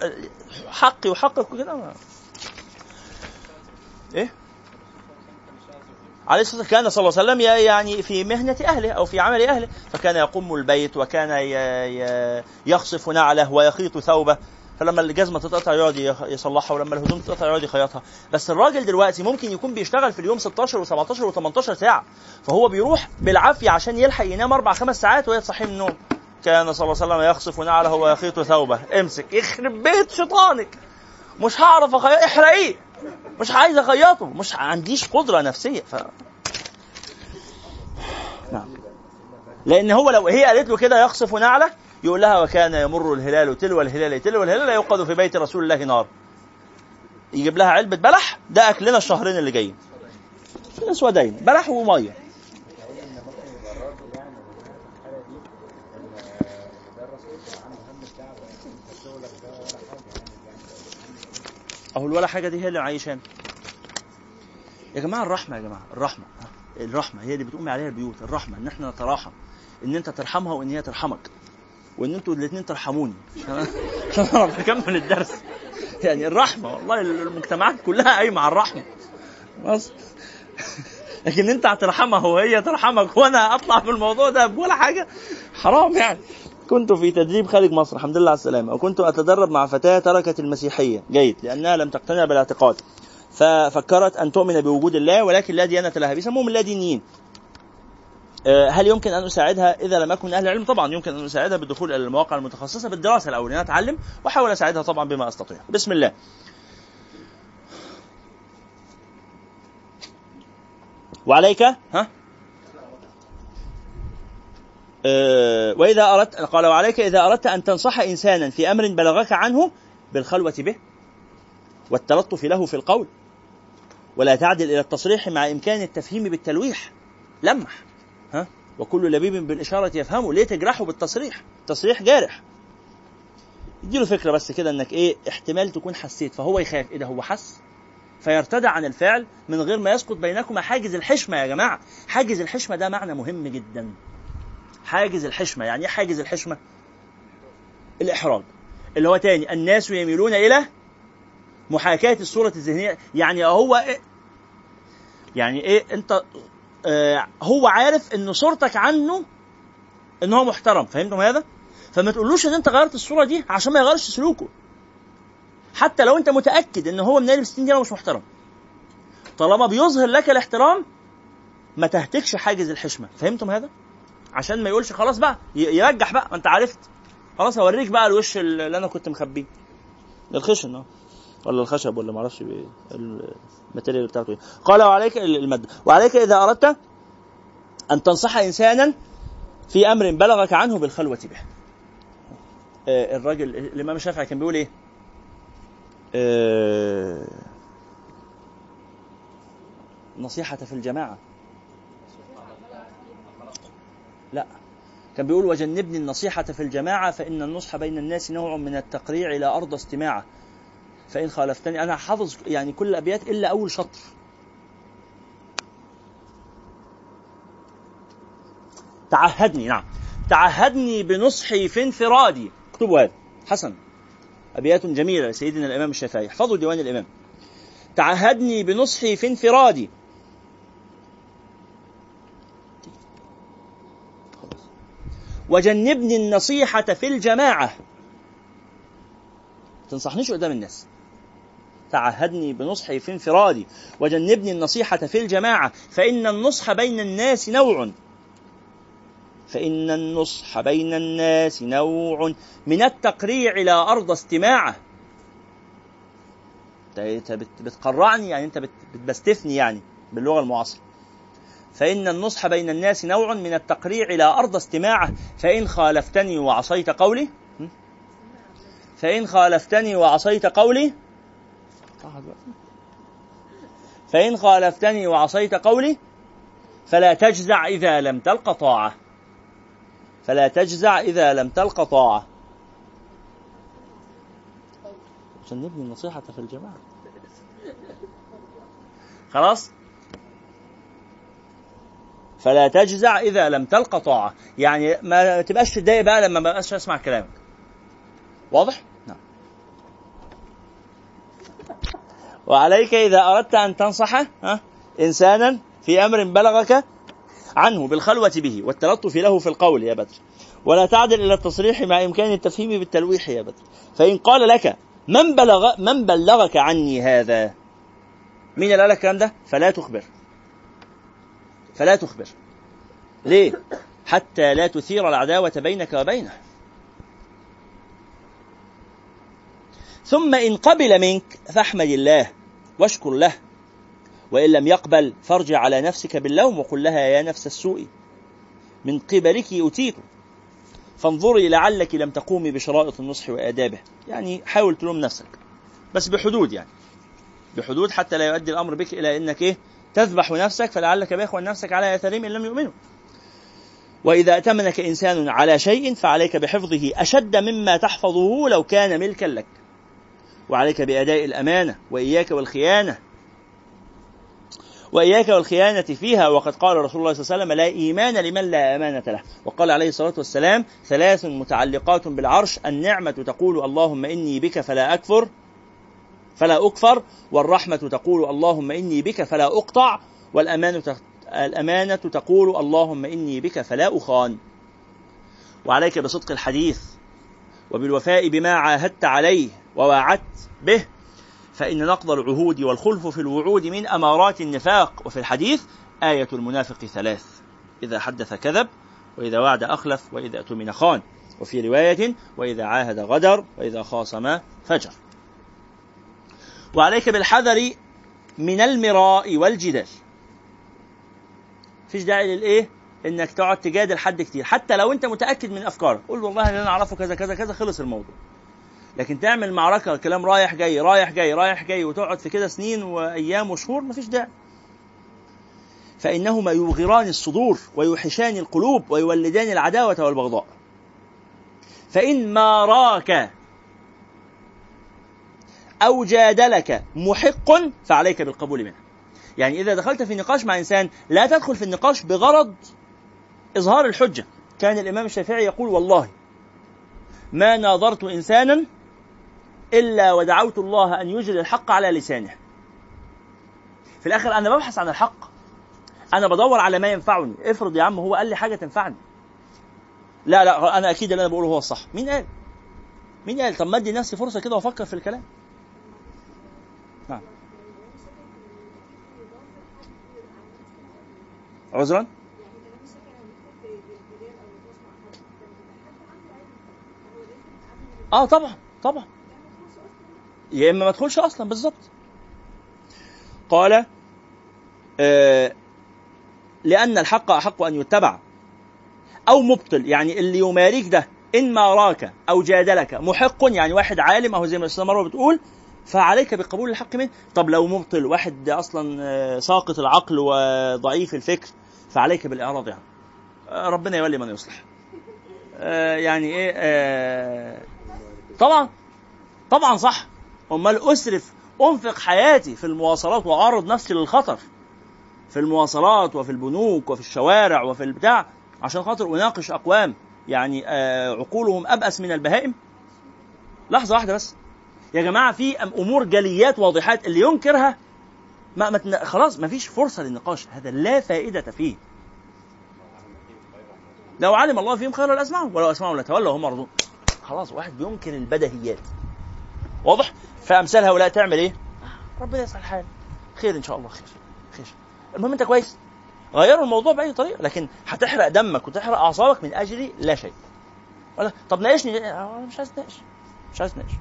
الحق يحقق كده. إيه؟ عليه الصلاة والسلام كان صلى الله عليه وسلم يعني في مهنة أهله أو في عمل أهله فكان يقوم البيت وكان. يخصف نعله ويخيط ثوبه فلما الجزمة تتقطع يقعد يصلحها ولما الهدوم تتقطع يقعد يخيطها بس الراجل دلوقتي ممكن يكون بيشتغل في اليوم 16 و17 و18 ساعة فهو بيروح بالعافية عشان يلحق ينام أربع خمس ساعات وهي تصحيه من النوم كان صلى الله عليه وسلم يخصف نعله ويخيط ثوبه امسك يخرب بيت شيطانك مش هعرف. إحرقيه مش عايز اخيطه مش عنديش قدرة نفسية ف... نعم. لأن هو لو هي قالت له كده يخصف نعلة يقول لها وكان يمر الهلال تلو الهلال تلو الهلال لا يوقد في بيت رسول الله نار. يجيب لها علبة بلح ده أكلنا الشهرين اللي جايين. اسودين بلح ومية أقول ان ممكن يبقى الراجل يعني اللي في الحاله دي ان ده الرسول كان عنده هم الدعوه انت شغلك ده ولا حاجة أهو ولا حاجة دي هي اللي عايشانا يا جماعة الرحمة يا جماعة الرحمة الرحمة هي اللي بتقوم عليها البيوت الرحمة إن إحنا نتراحم إن أنت ترحمها وإن هي ترحمك وإن أنتوا الاتنين ترحموني. (laughs) عشان أعرف أكمل الدرس. يعني الرحمة والله المجتمعات كلها قايمة على الرحمة. خلاص لكن أنت هترحمها وهي ترحمك وأنا اطلع في الموضوع ده ولا حاجة؟ حرام يعني. كنت في تدريب خارج مصر الحمد لله على السلامة وكنت أتدرب مع فتاة تركت المسيحية جيد لأنها لم تقتنع بالاعتقاد ففكرت أن تؤمن بوجود الله ولكن لا ديانة لها بيسموهم اللا دينيين آه، هل يمكن أن أساعدها إذا لم اكن من أهل العلم؟ طبعا يمكن أن أساعدها بالدخول إلى المواقع المتخصصة بالدراسة الأول انها أتعلم وأحاول أساعدها طبعا بما أستطيع. بسم الله. وعليك ها وإذا أردت قال وعليك إذا أردت أن تنصح إنسانا في أمر بلغك عنه بالخلوة به والتلطف له في القول ولا تعدل إلى التصريح مع إمكان التفهيم بالتلويح لمح ها؟ وكل لبيب بالإشارة يفهمه ليه تجرحه بالتصريح؟ تصريح جارح. اديله فكرة بس كده إنك إيه احتمال تكون حسيت فهو يخاف. إيه ده هو حس؟ فيرتدع عن الفعل من غير ما يسقط بينكما. حاجز الحشمة يا جماعة. حاجز الحشمة ده معنى مهم جدا. حاجز الحشمة. يعني إيه حاجز الحشمة؟ الإحراج. اللي هو تاني الناس يميلون إلى محاكاة الصورة الذهنية. يعني هو إيه؟ يعني إيه؟ أنت آه هو عارف إن صورتك عنه إن هو محترم. فهمتم هذا؟ فما تقولوش إن أنت غيرت الصورة دي عشان ما يغيرش سلوكه. حتى لو أنت متأكد إن هو من 60 دي مش محترم. طالما بيظهر لك الاحترام ما تهتكش حاجز الحشمة. فهمتم هذا؟ عشان ما يقولش خلاص بقى يرجح بقى. ما انت عرفت. خلاص هوريك بقى الوش اللي أنا كنت مخبيه. الخشن آه. ولا الخشب ولا بي- ال material بتاعته إيه. قال وعليك الماده وعليك إذا أردت أن تنصح إنسانا في أمر بلغك عنه بالخلوة به. آه الراجل الإمام الشافعي كان بيقول إيه؟ آه نصيحة في الجماعة. لا. كان بيقول وجنبني النصيحة في الجماعة فإن النصح بين الناس نوع من التقريع إلى أرض استماعة. فإن خالفتني أنا حافظ يعني كل الأبيات إلا أول شطر. تعهدني نعم. تعهدني بنصحي في انفرادي. اكتبوا هذا. حسن. أبيات جميلة لسيدنا الإمام الشافعي. احفظوا ديوان الإمام. تعهدني بنصحي في انفرادي. وجنبني النصيحة في الجماعة. تنصحنيش قدام الناس. تعهدني بنصحي في انفرادي. وجنبني النصيحة في الجماعة. فإن النصح بين الناس نوع. فإن النصح بين الناس نوع. من التقريع إلى أرض استماعة. أنت بت- بتقرعني يعني أنت بت- بتبستفني يعني باللغة المعاصرة. فإن النصح بين الناس نوع من التقريع إلى أرض استماعه. فإن خالفتني وعصيت قولي? فإن خالفتني وعصيت قولي فإن خالفتني وعصيت قولي فلا تجزع إذا لم تلق طاعة. فلا تجزع إذا لم تلق طاعة. عشان نبني النصيحة في الجماعة. خلاص؟ فلا تجزع إذا لم تلق طاعة. يعني ما تبقاش تتضايق بقى لما ما بقاش أسمع كلامك. واضح؟ نعم. وعليك إذا أردت أن تنصح ها إنسانا في أمر بلغك عنه بالخلوة به والتلطف له في القول يا بدر. ولا تعدل إلى التصريح مع إمكان التفهيم بالتلويح يا بدر. فإن قال لك من بلغ من بلغك عني هذا مين اللي قال لك الكلام ده؟ فلا تخبر. فلا تخبر. ليه؟ حتى لا تثير العداوة بينك وبينه. ثم إن قبل منك فاحمد الله واشكر له وإن لم يقبل فارجع على نفسك باللوم وقل لها يا نفس السوء. من قبلك أتيت. فانظري لعلك لم تقومي بشرائط النصح وآدابه. يعني حاول تلوم نفسك. بس بحدود يعني. بحدود حتى لا يؤدي الأمر بك إلى أنك إيه؟ تذبح نفسك فلعلك باخع نفسك على اثارهم إن لم يؤمنوا. وإذا ائتمنك إنسان على شيء فعليك بحفظه أشد مما تحفظه لو كان ملكا لك. وعليك بأداء الأمانة وإياك والخيانة. وإياك والخيانة فيها وقد قال رسول الله صلى الله عليه وسلم لا إيمان لمن لا أمانة له، وقال عليه الصلاة والسلام ثلاث متعلقات بالعرش النعمة تقول اللهم إني بك فلا أكفر فلا أكفر والرحمة تقول اللهم إني بك فلا أقطع والأمانة الأمانة تقول اللهم إني بك فلا أخان. وعليك بصدق الحديث وبالوفاء بما عاهدت عليه وواعدت به فإن نقض العهود والخلف في الوعود من أمارات النفاق وفي الحديث آية المنافق ثلاث إذا حدث كذب وإذا وعد أخلف وإذا أتمن خان. وفي رواية وإذا عاهد غدر وإذا خاصم فجر. وعليك بالحذر من المراء والجدال. فيش داعي للإيه؟ إنك تقعد تجادل حد كتير. حتى لو أنت متأكد من افكارك قول والله اللي أنا أعرفه كذا كذا كذا خلص الموضوع. لكن تعمل معركة كلام رايح جاي رايح جاي رايح جاي وتقعد في كده سنين وأيام وشهور مفيش داعي. فإنهما يوغران الصدور ويوحشان القلوب ويولدان العداوة والبغضاء. فإن ماراك أو جادلك محق فعليك بالقبول منه. يعني إذا دخلت في نقاش مع إنسان لا تدخل في النقاش بغرض إظهار الحجة. كان الإمام الشافعي يقول والله ما ناظرت إنسانا إلا ودعوت الله أن يجري الحق على لسانه. في الآخر أنا ببحث عن الحق. أنا بدور على ما ينفعني. افرض يا عم هو قال لي حاجة تنفعني. لا لا أنا أكيد اللي أنا بقوله هو الصح. مين قال؟ مين قال؟ طب ما ادي نفسي فرصة كده وأفكر في الكلام. عذرا؟ آه طبعا طبعا. يا إما ما تدخلش أصلا بالظبط قال آه لأن الحق أحق أن يتبع. أو مبطل يعني اللي يماريك ده إن ماراك أو جادلك محق يعني واحد عالم أهو زي ما الاستاذه مروه بتقول فعليك بقبول الحق منه. طب لو مبطل واحد أصلا ساقط العقل وضعيف الفكر فعليك بالإعراض عنه يعني. ربنا يولي من يصلح. يعني إيه طبعا طبعا صح. أمال أسرف أنفق حياتي في المواصلات وأعرض نفسي للخطر. في المواصلات وفي البنوك وفي الشوارع وفي البتاع عشان خاطر أناقش أقوام. يعني عقولهم أبأس من البهائم. لحظة واحدة بس. يا جماعة في أمور جليات واضحات اللي ينكرها ما, ما خلاص ما فيش فرصة للنقاش. هذا لا فائدة فيه. لو علم الله فيهم خيرا لأسمعهم ولو أسمعهم لتولوا وهم مرضون خلاص واحد بينكر البدهيات. واضح؟ فأمثال هؤلاء تعمل إيه؟ ربنا يسهل الحال. خير إن شاء الله. خير. خير. المهم أنت كويس؟ غيروا الموضوع بأي طريقة لكن هتحرق دمك وتحرق أعصابك من أجل لا شيء. ولا؟ طب ناقشني. مش عايز ناقش مش عايز ناقش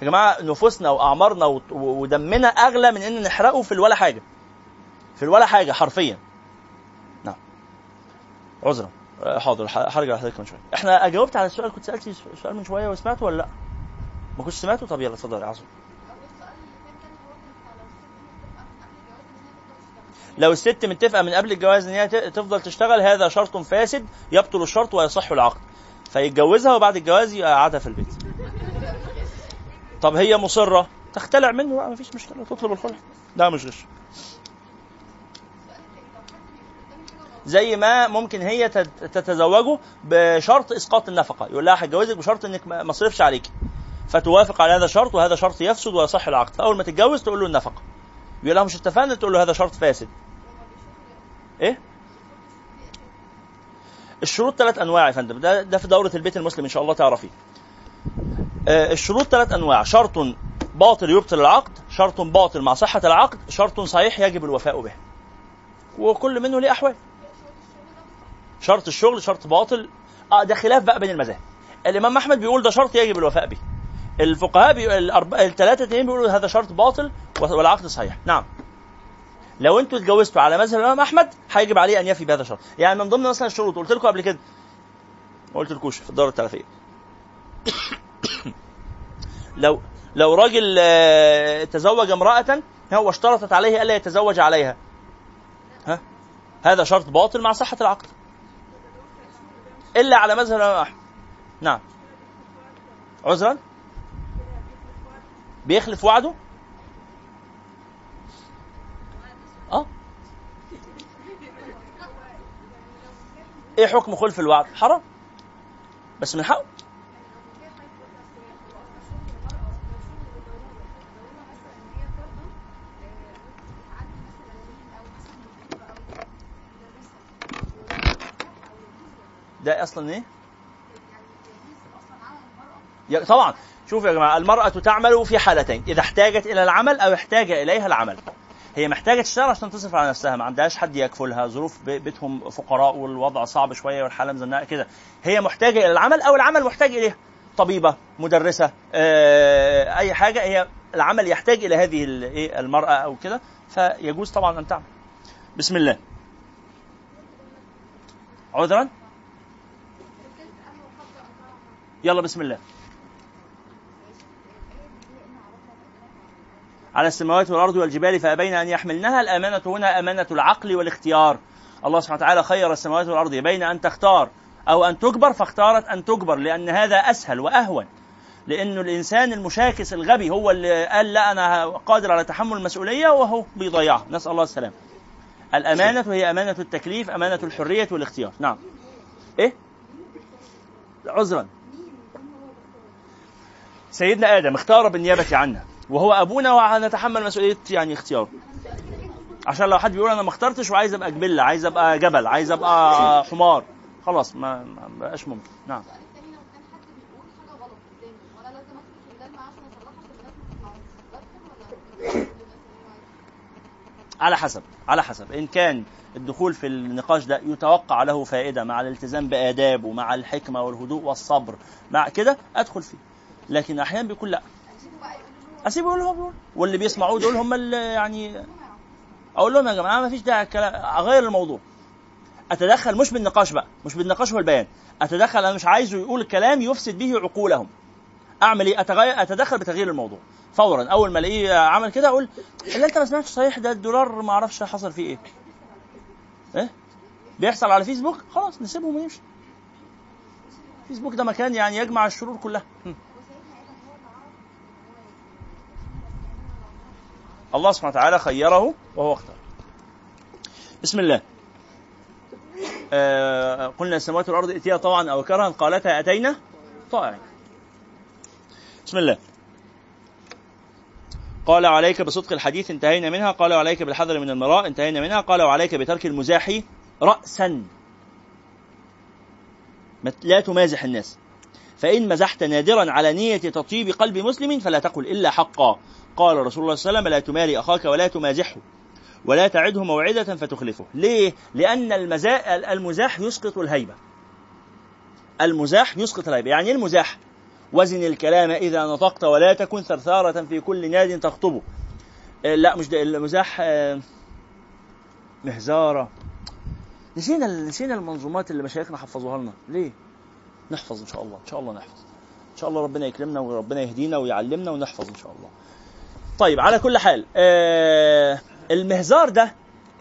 يا جماعة نفوسنا وأعمارنا ودمنا أغلى من إن نحرقه في الولا حاجة. في الولا حاجة حرفيا. نعم. عذرا. آه، حاضر. هرجع لحضرتك من شوية. إحنا جاوبت على السؤال كنت سألت سؤال من شوية وسمعته ولا لأ؟ ما كنتش سمعته؟ طب يلا اتفضل يا عاصم لو الست متفقة من قبل الجواز إن هي تفضل تشتغل هذا شرط فاسد يبطل الشرط ويصح العقد. فيتجوزها وبعد الجواز يقعدها في البيت. طب هي مصرة؟ تختلع منه؟ بقى مفيش مشكلة. تطلب الخلع. ده مش غش. زي ما ممكن هي تت- تتزوجه بشرط إسقاط النفقة. يقول لها هتجوزك بشرط إنك ما اصرفش عليك. فتوافق على هذا الشرط وهذا شرط يفسد ويصح العقد. فاول ما تتجوز تقول له النفقة. يقول لها مش اتفقنا تقول له هذا شرط فاسد. إيه؟ الشروط ثلاث أنواع يا فندم. ده ده في دورة البيت المسلم إن شاء الله تعرفيه. الشروط ثلاث أنواع. شرط باطل يبطل العقد شرط باطل مع صحة العقد شرط صحيح يجب الوفاء به. وكل منه له أحوال. شرط الشغل شرط باطل. آه ده خلاف بقى بين المذاهب. الإمام أحمد بيقول ده شرط يجب الوفاء به. الفقهاء. الثلاثة التانيين بيقولوا هذا شرط باطل والعقد صحيح. نعم. لو أنتوا اتجوزتوا على مذهب الإمام أحمد هيجب عليه أن يفي بهذا الشرط. يعني من ضمن مثلا الشروط قلت لكم قبل كده ما قلتلكوش في الدورة الثلاثيه لو لو راجل آه، تزوج امرأة هو اشترطت عليه الا يتزوج عليها. ها؟ هذا شرط باطل مع صحة العقد إلا على مذهب الأمام أحمد. نعم. عذرا؟ بيخلف وعده؟ آه. إيه حكم خلف الوعد؟ حرام. بس من حقه. ده أصلا إيه؟ طبعا. شوف يا جماعة المرأة تعمل في حالتين إذا احتاجت إلى العمل أو احتاج إليها العمل. هي محتاجة تشتغل عشان تصرف على نفسها ما عندهاش حد يكفلها ظروف بي- بيتهم فقراء والوضع صعب شوية والحالة مزنقة كده. هي محتاجة إلى العمل أو العمل محتاج إليها. طبيبة مدرسة آه، أي حاجة هي العمل يحتاج إلى هذه إيه، المرأة أو كده فيجوز طبعا أن تعمل. بسم الله. عذرا؟ يلا بسم الله. على السماوات والأرض والجبال فأبين أن يحملنها. الأمانة هنا أمانة العقل والاختيار. الله سبحانه وتعالى خير السماوات والأرض. بين أن تختار أو أن تجبر فاختارت أن تجبر لأن هذا أسهل وأهون. لأنه الإنسان المشاكس الغبي هو اللي قال لا أنا قادر على تحمل المسؤولية وهو بيضيعها. نسأل الله السلامة. الأمانة هي أمانة التكليف أمانة الحرية والاختيار. نعم. إيه؟ عذرا. سيدنا آدم اختار بالنيابة عنا وهو أبونا وهنتحمل مسؤولية يعني اختياره. عشان لو حد بيقول أنا ما اخترتش وعايز أبقى جبلة عايز أبقى جبل عايز أبقى حمار. خلاص ما بقاش ممكن. نعم. على حسب على حسب. إن كان الدخول في النقاش ده يتوقع له فائدة مع الالتزام بآداب ومع الحكمة والهدوء والصبر مع كده أدخل فيه. لكن أحيانا بيكون لا. أسيبه يقول بيقول واللي بيسمعوه دول هم اللي يعني أقول لهم يا جماعة ما فيش داعي الكلام اغير الموضوع. أتدخل مش بالنقاش بقى مش بالنقاش والبيان. أتدخل أنا مش عايزه يقول كلام يفسد به عقولهم. أعمل إيه؟ أتغير أتدخل بتغيير الموضوع. فورا أول ما ألاقيه عمل كده أقول اللي أنت ما سمعتش صحيح ده الدولار ما أعرفش حصل فيه إيه. إيه؟ بيحصل على فيسبوك؟ خلاص نسيبهم ونمشي فيسبوك ده مكان يعني يجمع الشرور كلها. الله سبحانه وتعالى خيره وهو اختار. بسم الله. آه قلنا السماوات والأرض ائتيا طوعا أو كرها قالتا أتينا طائعين بسم الله. قال عليك بصدق الحديث انتهينا منها. قال عليك بالحذر من المراء انتهينا منها. قال عليك بترك المزاح رأسا. لا تمازح الناس. فإن مزحت نادرا على نية تطيب قلب مسلم فلا تقل إلا حقا. قال رسول الله صلى الله عليه وسلم لا تماري أخاك ولا تمازحه ولا تعده موعدة فتخلفه. ليه؟ لأن المزاح, يسقط الهيبة. المزاح يسقط الهيبة. يعني إيه المزاح؟ وزن الكلام إذا نطقت ولا تكن ثرثارة في كل ناد تخطبه. آه، لا مش ده المزاح آه، مهزارة. نسينا نسينا المنظومات اللي مشايخنا حفظوها لنا. ليه؟ نحفظ إن شاء الله. إن شاء الله نحفظ. إن شاء الله ربنا يكرمنا وربنا يهدينا ويعلمنا ونحفظ إن شاء الله. طيب على كل حال آه المهزار ده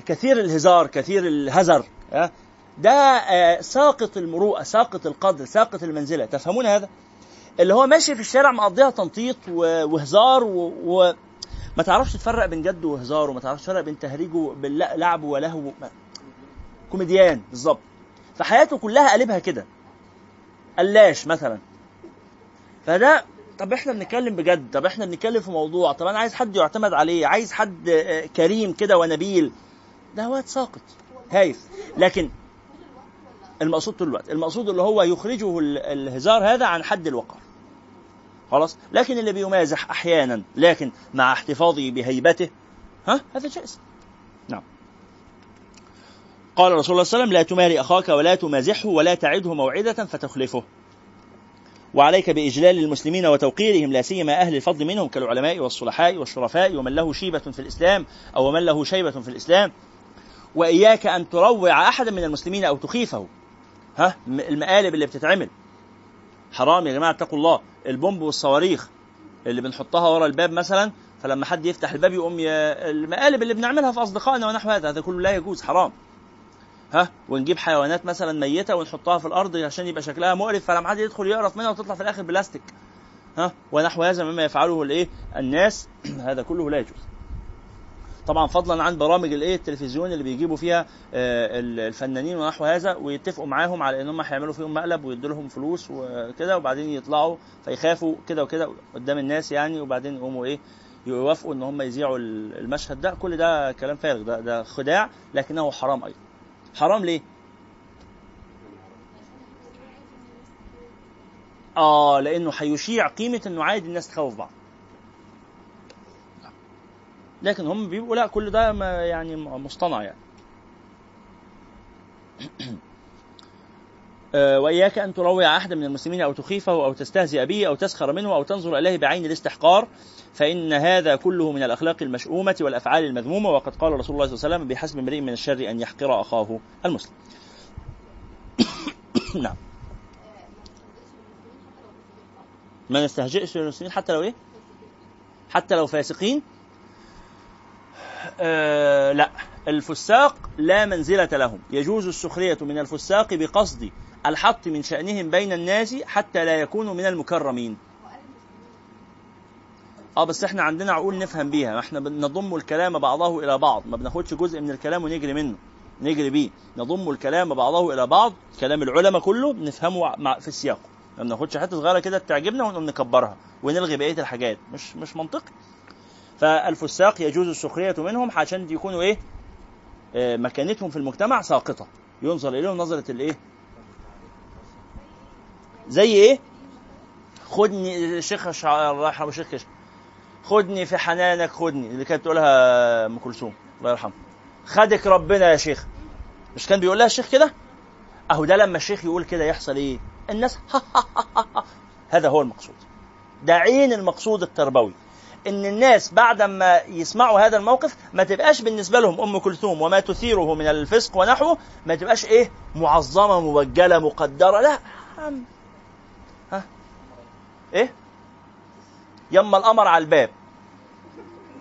كثير الهزار كثير الهزر آه ده آه ساقط المروءة ساقط القدر ساقط المنزلة. تفهمون هذا؟ اللي هو ماشي في الشارع مقضيها تنطيط وهزار و... و... ما تعرفش تفرق بين جد وهزار وما تعرفش تفرق بين تهريج ولعب ولهو ما- كوميديان بالظبط فحياته كلها قلبها كده. قلاش مثلا. فده طب إحنا بنتكلم بجد؟ طب إحنا بنتكلم في موضوع طب أنا عايز حد يعتمد عليه عايز حد آه، كريم كده ونبيل. ده واد ساقط هايف. لكن المقصود طول الوقت المقصود اللي هو يخرجه ال- الهزار هذا عن حد الوقار خلاص؟ لكن اللي بيمازح أحيانا لكن مع احتفاظه بهيبته ها؟ هذا جائز. نعم. قال رسول الله صلى الله عليه وسلم لا تماري أخاك ولا تمازحه ولا تعده موعدة فتخلفه. وعليك بإجلال المسلمين وتوقيرهم لا سيما أهل الفضل منهم كالعلماء والصلحاء والشرفاء ومن له شيبة في الإسلام أو من له شيبة في الإسلام. وإياك أن تروع أحدا من المسلمين أو تخيفه. ها؟ المقالب اللي بتتعمل. حرام يا جماعة اتقوا الله. البومب والصواريخ اللي بنحطها ورا الباب مثلا فلما حد يفتح الباب يقوم. المقالب اللي بنعملها في أصدقائنا ونحو هذا هذا كله لا يجوز حرام. ها ونجيب حيوانات مثلا ميتة ونحطها في الأرض عشان يبقى شكلها مقرف فلما حد يدخل يقرف منها وتطلع في الآخر بلاستيك. ها ونحو هذا مما يفعله الإيه؟ الناس. (clears throat) هذا كله لا يجوز. طبعا فضلا عن برامج الإيه؟ التلفزيون اللي بيجيبوا فيها آه، الفنانين ونحو هذا ويتفقوا معاهم على إن هم هيعملوا فيهم مقلب ويدوا لهم فلوس وكده وبعدين يطلعوا فيخافوا كده وكده قدام الناس يعني وبعدين يقوموا إيه؟ يوافقوا إن هم يذيعوا المشهد ده. كل ده كلام فارغ ده ده خداع لكنه حرام أيضا. حرام ليه؟ آه لأنه هيشيع قيمة إنه عادي الناس تخوف بعض لكن هم بيبقوا لا كل ده يعني مصطنع يعني (clears throat) وإياك أن تروع أحدا من المسلمين أو تخيفه أو تستهزئ به أو تسخر منه أو تنظر إليه بعين الاستحقار فإن هذا كله من الأخلاق المشؤومة والأفعال المذمومة وقد قال رسول الله صلى الله عليه وسلم بحسب امرئ من الشر أن يحقر أخاه المسلم. (coughs) نعم. ما نستهزئش بالمسلمين حتى لو إيه؟ حتى لو فاسقين؟ آه لا. الفساق لا منزلة لهم. يجوز السخرية من الفساق بقصد الحط من شأنهم بين الناس حتى لا يكونوا من المكرمين. آه بس إحنا عندنا عقول نفهم بيها. إحنا نضم الكلام بعضه إلى بعض. ما بناخدش جزء من الكلام ونجري منه نجري بيه. نضم الكلام بعضه إلى بعض. كلام العلماء كله نفهمه مع في السياق ما بناخدش حتة صغيرة كده تعجبنا ونقوم نكبرها ونلغي بقية الحاجات. مش مش منطقي فالفساق يجوز السخرية منهم عشان يكونوا إيه؟ آه، مكانتهم في المجتمع ساقطة. ينظر إليهم نظرة الإيه؟ زي إيه؟ خدني الشيخ الله يرحمه الشيخ كشك خدني في حنانك خدني اللي كانت تقولها أم كلثوم الله يرحمه. خدك ربنا يا شيخ. مش كان بيقول لها الشيخ كده؟ أهو ده لما الشيخ يقول كده يحصل إيه؟ الناس (laughs) هذا هو المقصود. ده عين المقصود التربوي. إن الناس بعد ما يسمعوا هذا الموقف ما تبقاش بالنسبة لهم أم كلثوم وما تثيره من الفسق ونحوه ما تبقاش إيه؟ معظمة موجله مقدرة. لا. ها إيه يما القمر على الباب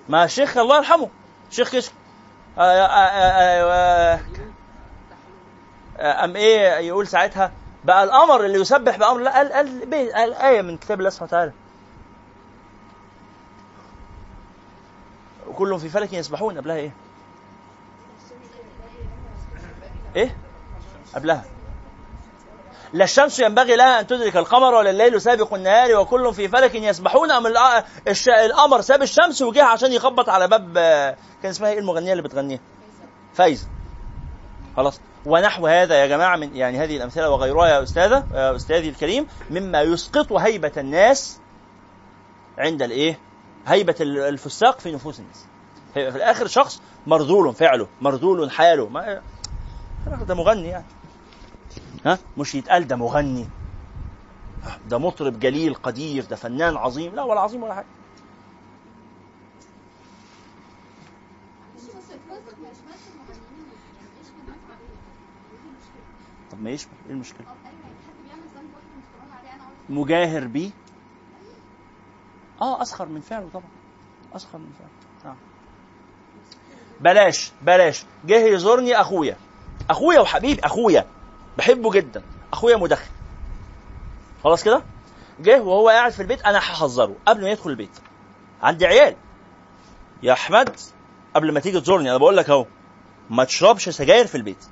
ما الشيخ الله يرحمه شيخ كشك آه، آه، آه، آه، آه، ام إيه يقول ساعتها بقى الامر اللي يسبح بامر لا قال قال, قال إيه من كتاب الله سبحانه وتعالى وكلهم في فلك يسبحون قبلها إيه؟ إيه؟ قبلها لا الشمس ينبغي لها أن تدرك القمر ولا الليل سابق النهار وكل في فلك يسبحون الش- القمر ساب الشمس وجه عشان يخبط على باب كان اسمها إيه المغنية اللي بتغنيها؟ فايزه خلاص ونحو هذا يا جماعة من يعني هذه الأمثلة وغيرها يا أستاذة يا أستاذي الكريم مما يسقط هيبة الناس عند الإيه؟ هيبة ال- الفساق في نفوس الناس. في في الآخر شخص مرذول فعله، مرذول حاله، ما ده مغني يعني. مش يتقال ده مغني. ده مطرب جليل قدير ده فنان عظيم. لا ولا عظيم ولا حاجة. طب ما يشبه إيه المشكلة؟ مجاهر بيه؟ آه أسخر من فعله طبعا. أسخر من فعله. آه. بلاش بلاش. جه يزورني أخويا. أخويا وحبيبي أخويا. بحبه جدا. أخويا مدخن. خلاص كده؟ جه وهو قاعد في البيت أنا هحذره قبل ما يدخل البيت. عندي عيال. يا أحمد قبل ما تيجي تزورني أنا بقول لك أهو ما تشربش سجاير في البيت.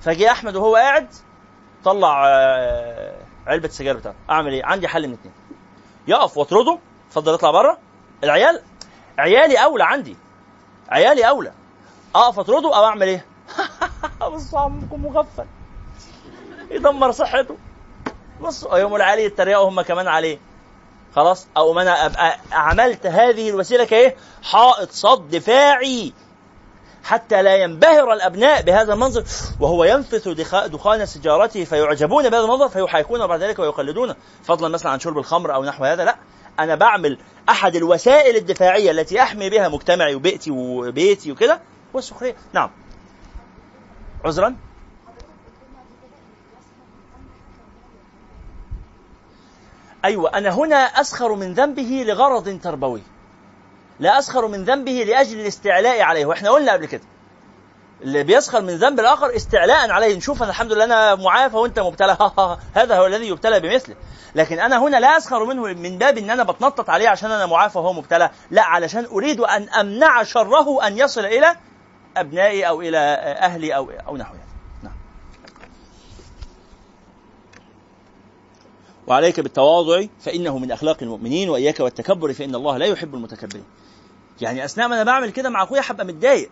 فجه أحمد وهو قاعد طلع آه، علبة السجاير بتاعته. أعمل إيه؟ عندي حل من اتنين. يقف وأطرده اتفضل اطلع بره. العيال عيالي أولى عندي. عيالي أولى. أقف أطرده أو أعمل إيه؟ (laughs) بص عمكم مغفل. يدمر صحته. بص يوم العالي يتريقوا هم كمان عليه. خلاص؟ أو أنا ابقى عملت هذه الوسيلة كإيه؟ حائط صد دفاعي. حتى لا ينبهر الأبناء بهذا المنظر. وهو ينفث دخا- دخان سيجارته فيعجبون بهذا المنظر فيحاكون بعد ذلك ويقلدونه فضلا مثلا عن شرب الخمر أو نحو هذا لا. أنا بعمل أحد الوسائل الدفاعية التي أحمي بها مجتمعي وبيئتي وبيتي وكده هو السخريه نعم. عذرا؟ أيوه أنا هنا أسخر من ذنبه لغرض تربوي. لا أسخر من ذنبه لأجل الاستعلاء عليه وإحنا قلنا قبل كده. اللي بيسخر من ذنب الآخر استعلاء عليه. نشوف أنا الحمد لله أنا معافى وأنت مبتلى. (laughs) هذا هو الذي يبتلى بمثله. لكن أنا هنا لا أسخر منه من باب إن أنا بتنطط عليه عشان أنا معافى وهو مبتلى. لا علشان أريد أن أمنع شره أن يصل إلى أبنائي أو إلى أهلي أو أو نحو نعم. وعليك بالتواضع فإنه من أخلاق المؤمنين وإياك والتكبر فإن الله لا يحب المتكبرين. يعني أثناء ما أنا بعمل كده مع أخويا هبقى متضايق.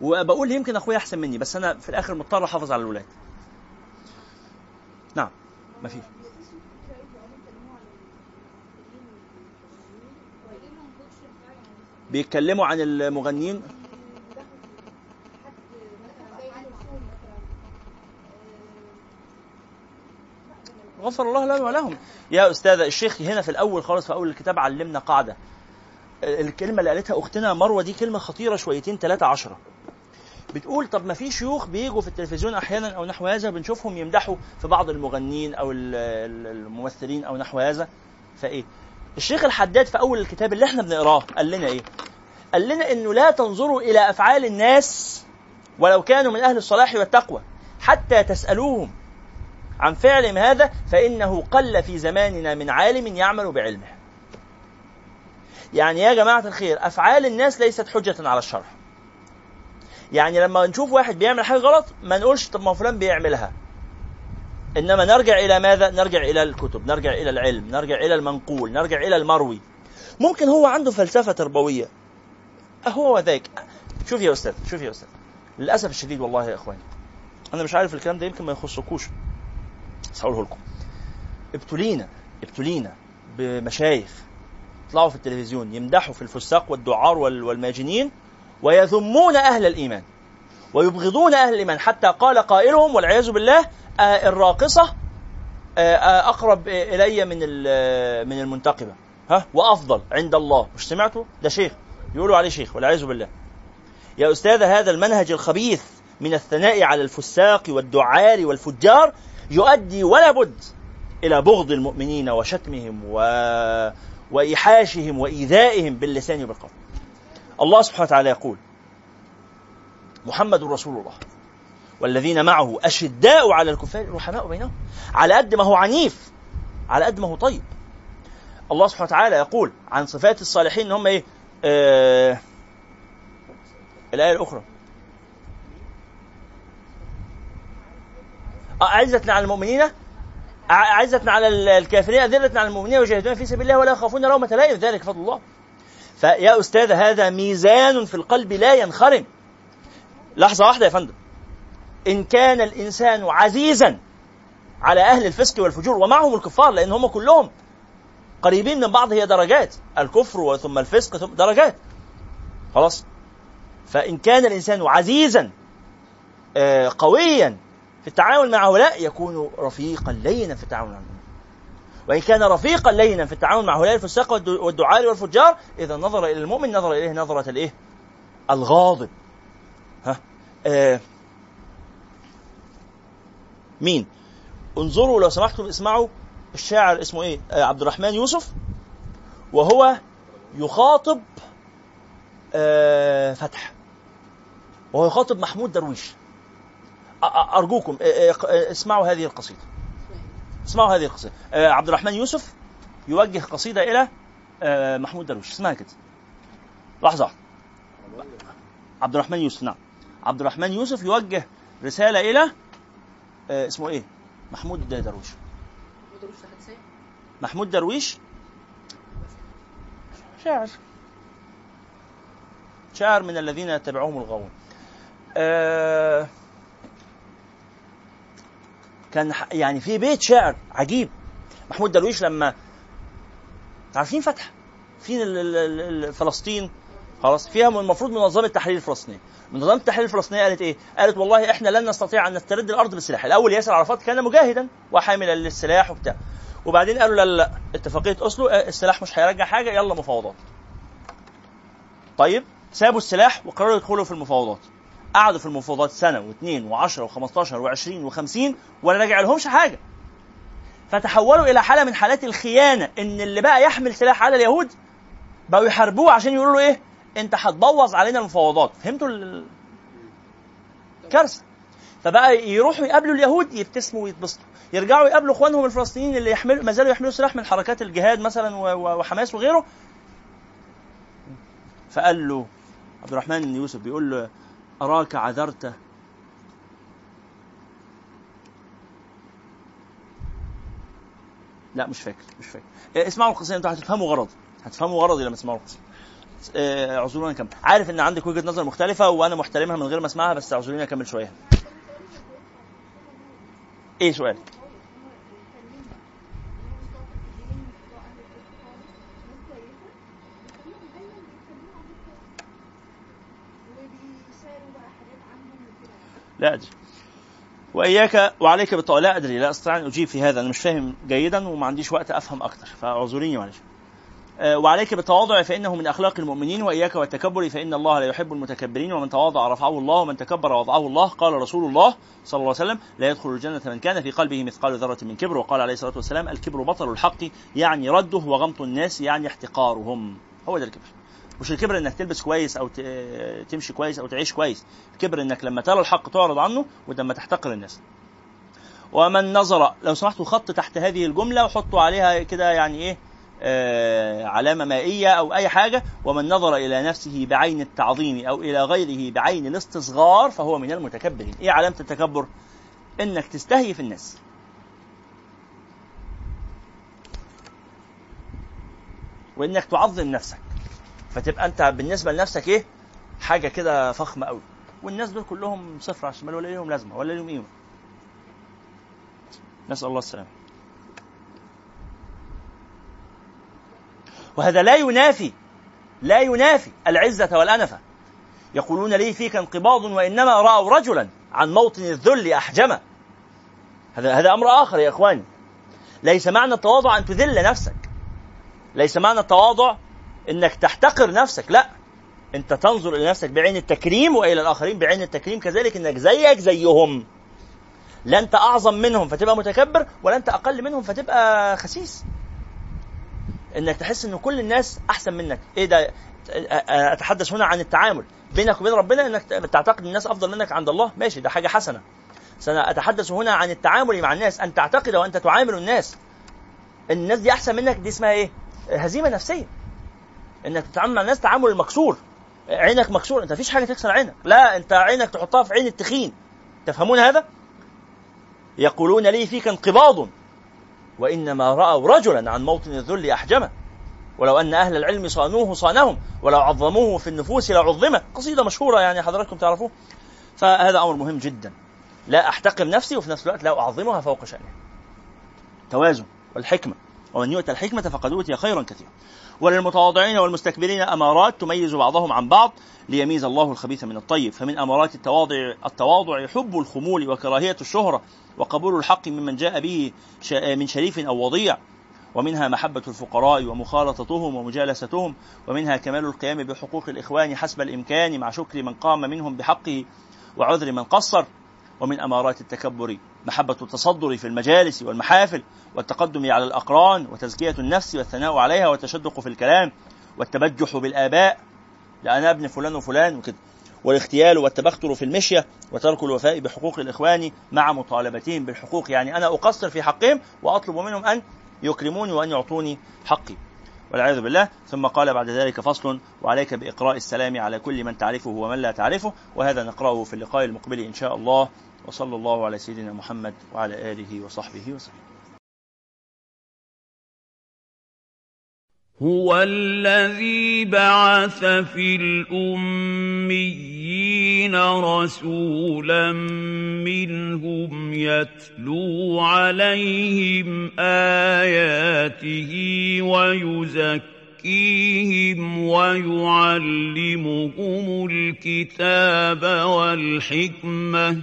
وبقول يمكن أخويا أحسن مني بس أنا في الآخر مضطر أحافظ على الولاد. نعم. ما فيش بيتكلموا عن المغنيين غفر الله لنا ولهم. يا أستاذة الشيخ هنا في الأول خالص في أول الكتاب علمنا قاعدة. الكلمة اللي قالتها أختنا مروة دي كلمة خطيرة شويتين ثلاثة عشرة. بتقول طب ما في شيوخ بيجوا في التلفزيون أحيانا أو نحو هذا بنشوفهم يمدحوا في بعض المغنيين أو ال- ال- الممثلين أو نحو هذا. فإيه؟ الشيخ الحداد في أول الكتاب اللي إحنا بنقراه قال لنا إيه؟ قال لنا إنه لا تنظروا إلى أفعال الناس ولو كانوا من أهل الصلاح والتقوى حتى تسألوهم عن فعلهم هذا فإنه قل في زماننا من عالم يعمل بعلمه. يعني يا جماعة الخير أفعال الناس ليست حجة على الشرع. يعني لما نشوف واحد بيعمل حاجة غلط ما نقولش طب ما فلان بيعملها. إنما نرجع إلى ماذا؟ نرجع إلى الكتب نرجع إلى العلم نرجع إلى المنقول نرجع إلى المروي. ممكن هو عنده فلسفة تربوية. هو ذاك شوف يا أستاذ شوف يا أستاذ. للأسف الشديد والله يا إخواني أنا مش عارف الكلام ده يمكن ما يخصكوش. بس هقوله لكم. ابتلينا ابتلينا بمشايخ يطلعوا في التلفزيون يمدحوا في الفساق والدعار وال- والماجنين ويذمون أهل الإيمان ويبغضون أهل الإيمان. حتى قال قائلهم والعياذ بالله آه، الراقصة آه، آه، أقرب إلي من من المنتقبة. ها؟ وأفضل عند الله. مش سمعتوا؟ ده شيخ. يقولوا عليه شيخ والعياذ بالله. يا أستاذ هذا المنهج الخبيث من الثناء على الفساق والدعار والفجار يؤدي ولا بد إلى بغض المؤمنين وشتمهم و... وإيحاشهم وإيذائهم باللسان وبالقول الله سبحانه وتعالى يقول محمد رسول الله والذين معه أشداء على الكفار رحماء بينهم على قد ما هو عنيف على قد ما هو طيب. الله سبحانه وتعالى يقول عن صفات الصالحين إن هم إيه؟ آه الآية الأخرى. أعزة على المؤمنين ع- عزة على ال- الكافرين أذلة على المؤمنين ويجاهدون في سبيل الله ولا يخافون لومة لائم ذلك فضل الله. فيا أستاذ هذا ميزان في القلب لا ينخرم. لحظة واحدة يا فندم. إن كان الإنسان عزيزا على أهل الفسق والفجور ومعهم الكفار لأن هم كلهم قريبين من بعض هي درجات. الكفر ثم الفسق ثم درجات. خلاص. فإن كان الإنسان عزيزا آه، قويا في التعامل مع هؤلاء يكون رفيقا لينا في التعامل معهم وإن كان رفيقا لينا في التعامل مع هؤلاء الفساق والد- والدعاة والفجار إذا نظر إلى المؤمن نظر إليه نظرة الإيه؟ الغاضب ها آه مين؟ انظروا لو سمحتم اسمعوا الشاعر اسمه إيه؟ آه عبد الرحمن يوسف وهو يخاطب آه فتح وهو يخاطب محمود درويش أرجوكم اسمعوا هذه القصيدة. اسمعوا هذه القصيدة. آه، عبد الرحمن يوسف يوجه قصيدة إلى آه، محمود درويش. اسمها كده. لحظة. عبد الرحمن يوسف نعم. عبد الرحمن يوسف يوجه رسالة إلى آه، اسمه إيه؟ محمود درويش. محمود درويش؟ شاعر. شاعر من الذين يتبعهم الغاوون. آه كان يعني في بيت شعر عجيب. محمود درويش لما عارفين فتح؟ فين فلسطين؟ خلاص فيها المفروض منظمة التحرير الفلسطينيه منظمة التحرير الفلسطينيه قالت إيه؟ قالت والله إحنا لن نستطيع أن نسترد الأرض بالسلاح. الأول ياسر عرفات كان مجاهدا وحاملا للسلاح وبتاع. وبعدين قالوا لا لا اتفاقية أوسلو آه، السلاح مش هيرجع حاجة يلا مفاوضات. طيب سابوا السلاح وقرروا يدخلوا في المفاوضات. قعدوا في المفاوضات سنة واثنين وعشرة و15 و20 و50 ولا رجع لهمش حاجة. فتحولوا إلى حالة من حالات الخيانة إن اللي بقى يحمل سلاح على اليهود بقوا يحاربوه عشان يقولوا له إيه؟ أنت هتبوظ علينا المفاوضات. فهمتوا ال- الكارثة؟ فبقى يروحوا يقابلوا اليهود يبتسموا ويتبسطوا. يرجعوا يقابلوا إخوانهم الفلسطينيين اللي يحملوا ما زالوا يحملوا سلاح من حركات الجهاد مثلا وحماس وغيره. فقال له عبد الرحمن يوسف بيقول له أراك عذرت لا مش فاكر مش فاكر. إيه، اسمعوا القصيدة أنتوا هتفهموا غرضي هتفهموا غرضي لما تسمعوا القصيدة. آه، اعذروني كم عارف إن عندك وجهة نظر مختلفة وأنا محترمها من غير ما أسمعها بس اعذروني أكمل شوية. إيه سؤال؟ لا أدري. وإياك وعليك بالطاعه لا أدري لا أستطيع أن أجيب في هذا. أنا مش فاهم جيدا وما عنديش وقت أفهم أكثر فاعذريني معلش. آه، وعليك بالتواضع فإنه من أخلاق المؤمنين وإياك والتكبر فإن الله لا يحب المتكبرين. ومن تواضع رفعه الله ومن تكبر وضعه الله قال رسول الله صلى الله عليه وسلم لا يدخل الجنة من كان في قلبه مثقال ذرة من كبر. وقال عليه الصلاة والسلام الكبر بطل الحق يعني رده وغمط الناس يعني احتقارهم. هو ده الكبر. مش الكبر إنك تلبس كويس أو تمشي كويس أو تعيش كويس. الكبر إنك لما ترى الحق تعرض عنه ولما تحتقر الناس. ومن نظر لو سمحتوا خط تحت هذه الجملة وحطوا عليها كده يعني إيه آه علامة مائية أو أي حاجة. ومن نظر إلى نفسه بعين التعظيم أو إلى غيره بعين الاستصغار فهو من المتكبرين. إيه علامة التكبر؟ إنك تستهي في الناس. وإنك تعظم نفسك. فتبقى انت بالنسبة لنفسك إيه؟ حاجة كده فخمة قوي. والناس دول كلهم صفر على الشمال ولا ليهم لازمة ولا ليهم قيمة. نسأل الله السلامة. وهذا لا ينافي لا ينافي العزة والأنفة. يقولون لي فيك انقباض وإنما رأوا رجلا عن موطن الذل أحجمه هذا هذا أمر آخر يا إخواني. ليس معنى التواضع أن تذل نفسك. ليس معنى التواضع أنك تحتقر نفسك لا. أنت تنظر إلى نفسك بعين التكريم وإلى الآخرين بعين التكريم كذلك أنك زيك زيهم. لا أنت أعظم منهم فتبقى متكبر ولا أنت أقل منهم فتبقى خسيس. إنك تحس إن كل الناس أحسن منك. إيه ده؟ أتحدث هنا عن التعامل بينك وبين ربنا إنك تعتقد الناس أفضل منك عند الله. ماشي ده حاجة حسنة. سأتحدث هنا عن التعامل مع الناس أن تعتقد وانت تعامل الناس. الناس دي أحسن منك دي اسمها إيه؟ هزيمة نفسية. إنك تتعامل مع الناس تعامل مكسور. عينك مكسور أنت مفيش حاجة تكسر عينك. لا أنت عينك تحطها في عين التخين. تفهمون هذا؟ يقولون لي فيك انقباض. وإنما رأوا رجلا عن موطن الذل أحجمه. ولو أن أهل العلم صانوه صانهم ولو عظموه في النفوس لعظمه. قصيدة مشهورة يعني حضراتكم تعرفوه. فهذا أمر مهم جدا. لا أحتقر نفسي وفي نفس الوقت لا أعظمها فوق شأنها توازن والحكمة. ومن يؤتى الحكمة فقد أوتي خيرا كثيرا. وللمتواضعين والمستكبرين أمارات تميز بعضهم عن بعض ليميز الله الخبيث من الطيب. فمن أمارات التواضع التواضع حب الخمول وكراهية الشهرة وقبول الحق ممن جاء به من شريف أو وضيع. ومنها محبة الفقراء ومخالطتهم ومجالستهم. ومنها كمال القيام بحقوق الإخوان حسب الإمكان مع شكر من قام منهم بحقه وعذر من قصر. ومن أمارات التكبر محبة التصدر في المجالس والمحافل والتقدم على الأقران وتزكية النفس والثناء عليها والتشدق في الكلام والتبجح بالآباء. لأنا ابن فلان وفلان وكده. والاغتيال والتبختر في المشية وترك الوفاء بحقوق الإخوان مع مطالبتهم بالحقوق. يعني أنا أقصر في حقهم وأطلب منهم أن يكرموني وأن يعطوني حقي. والعياذ بالله. ثم قال بعد ذلك فصل وعليك بإقراء السلام على كل من تعرفه ومن لا تعرفه وهذا نقرأه في اللقاء المقبل إن شاء الله. وصلى الله على سيدنا محمد وعلى آله وصحبه وسلم. هو الذي بعث في الأميين رسولا منهم يتلو عليهم آياته ويزكيهم ويعلمهم الكتاب والحكمة.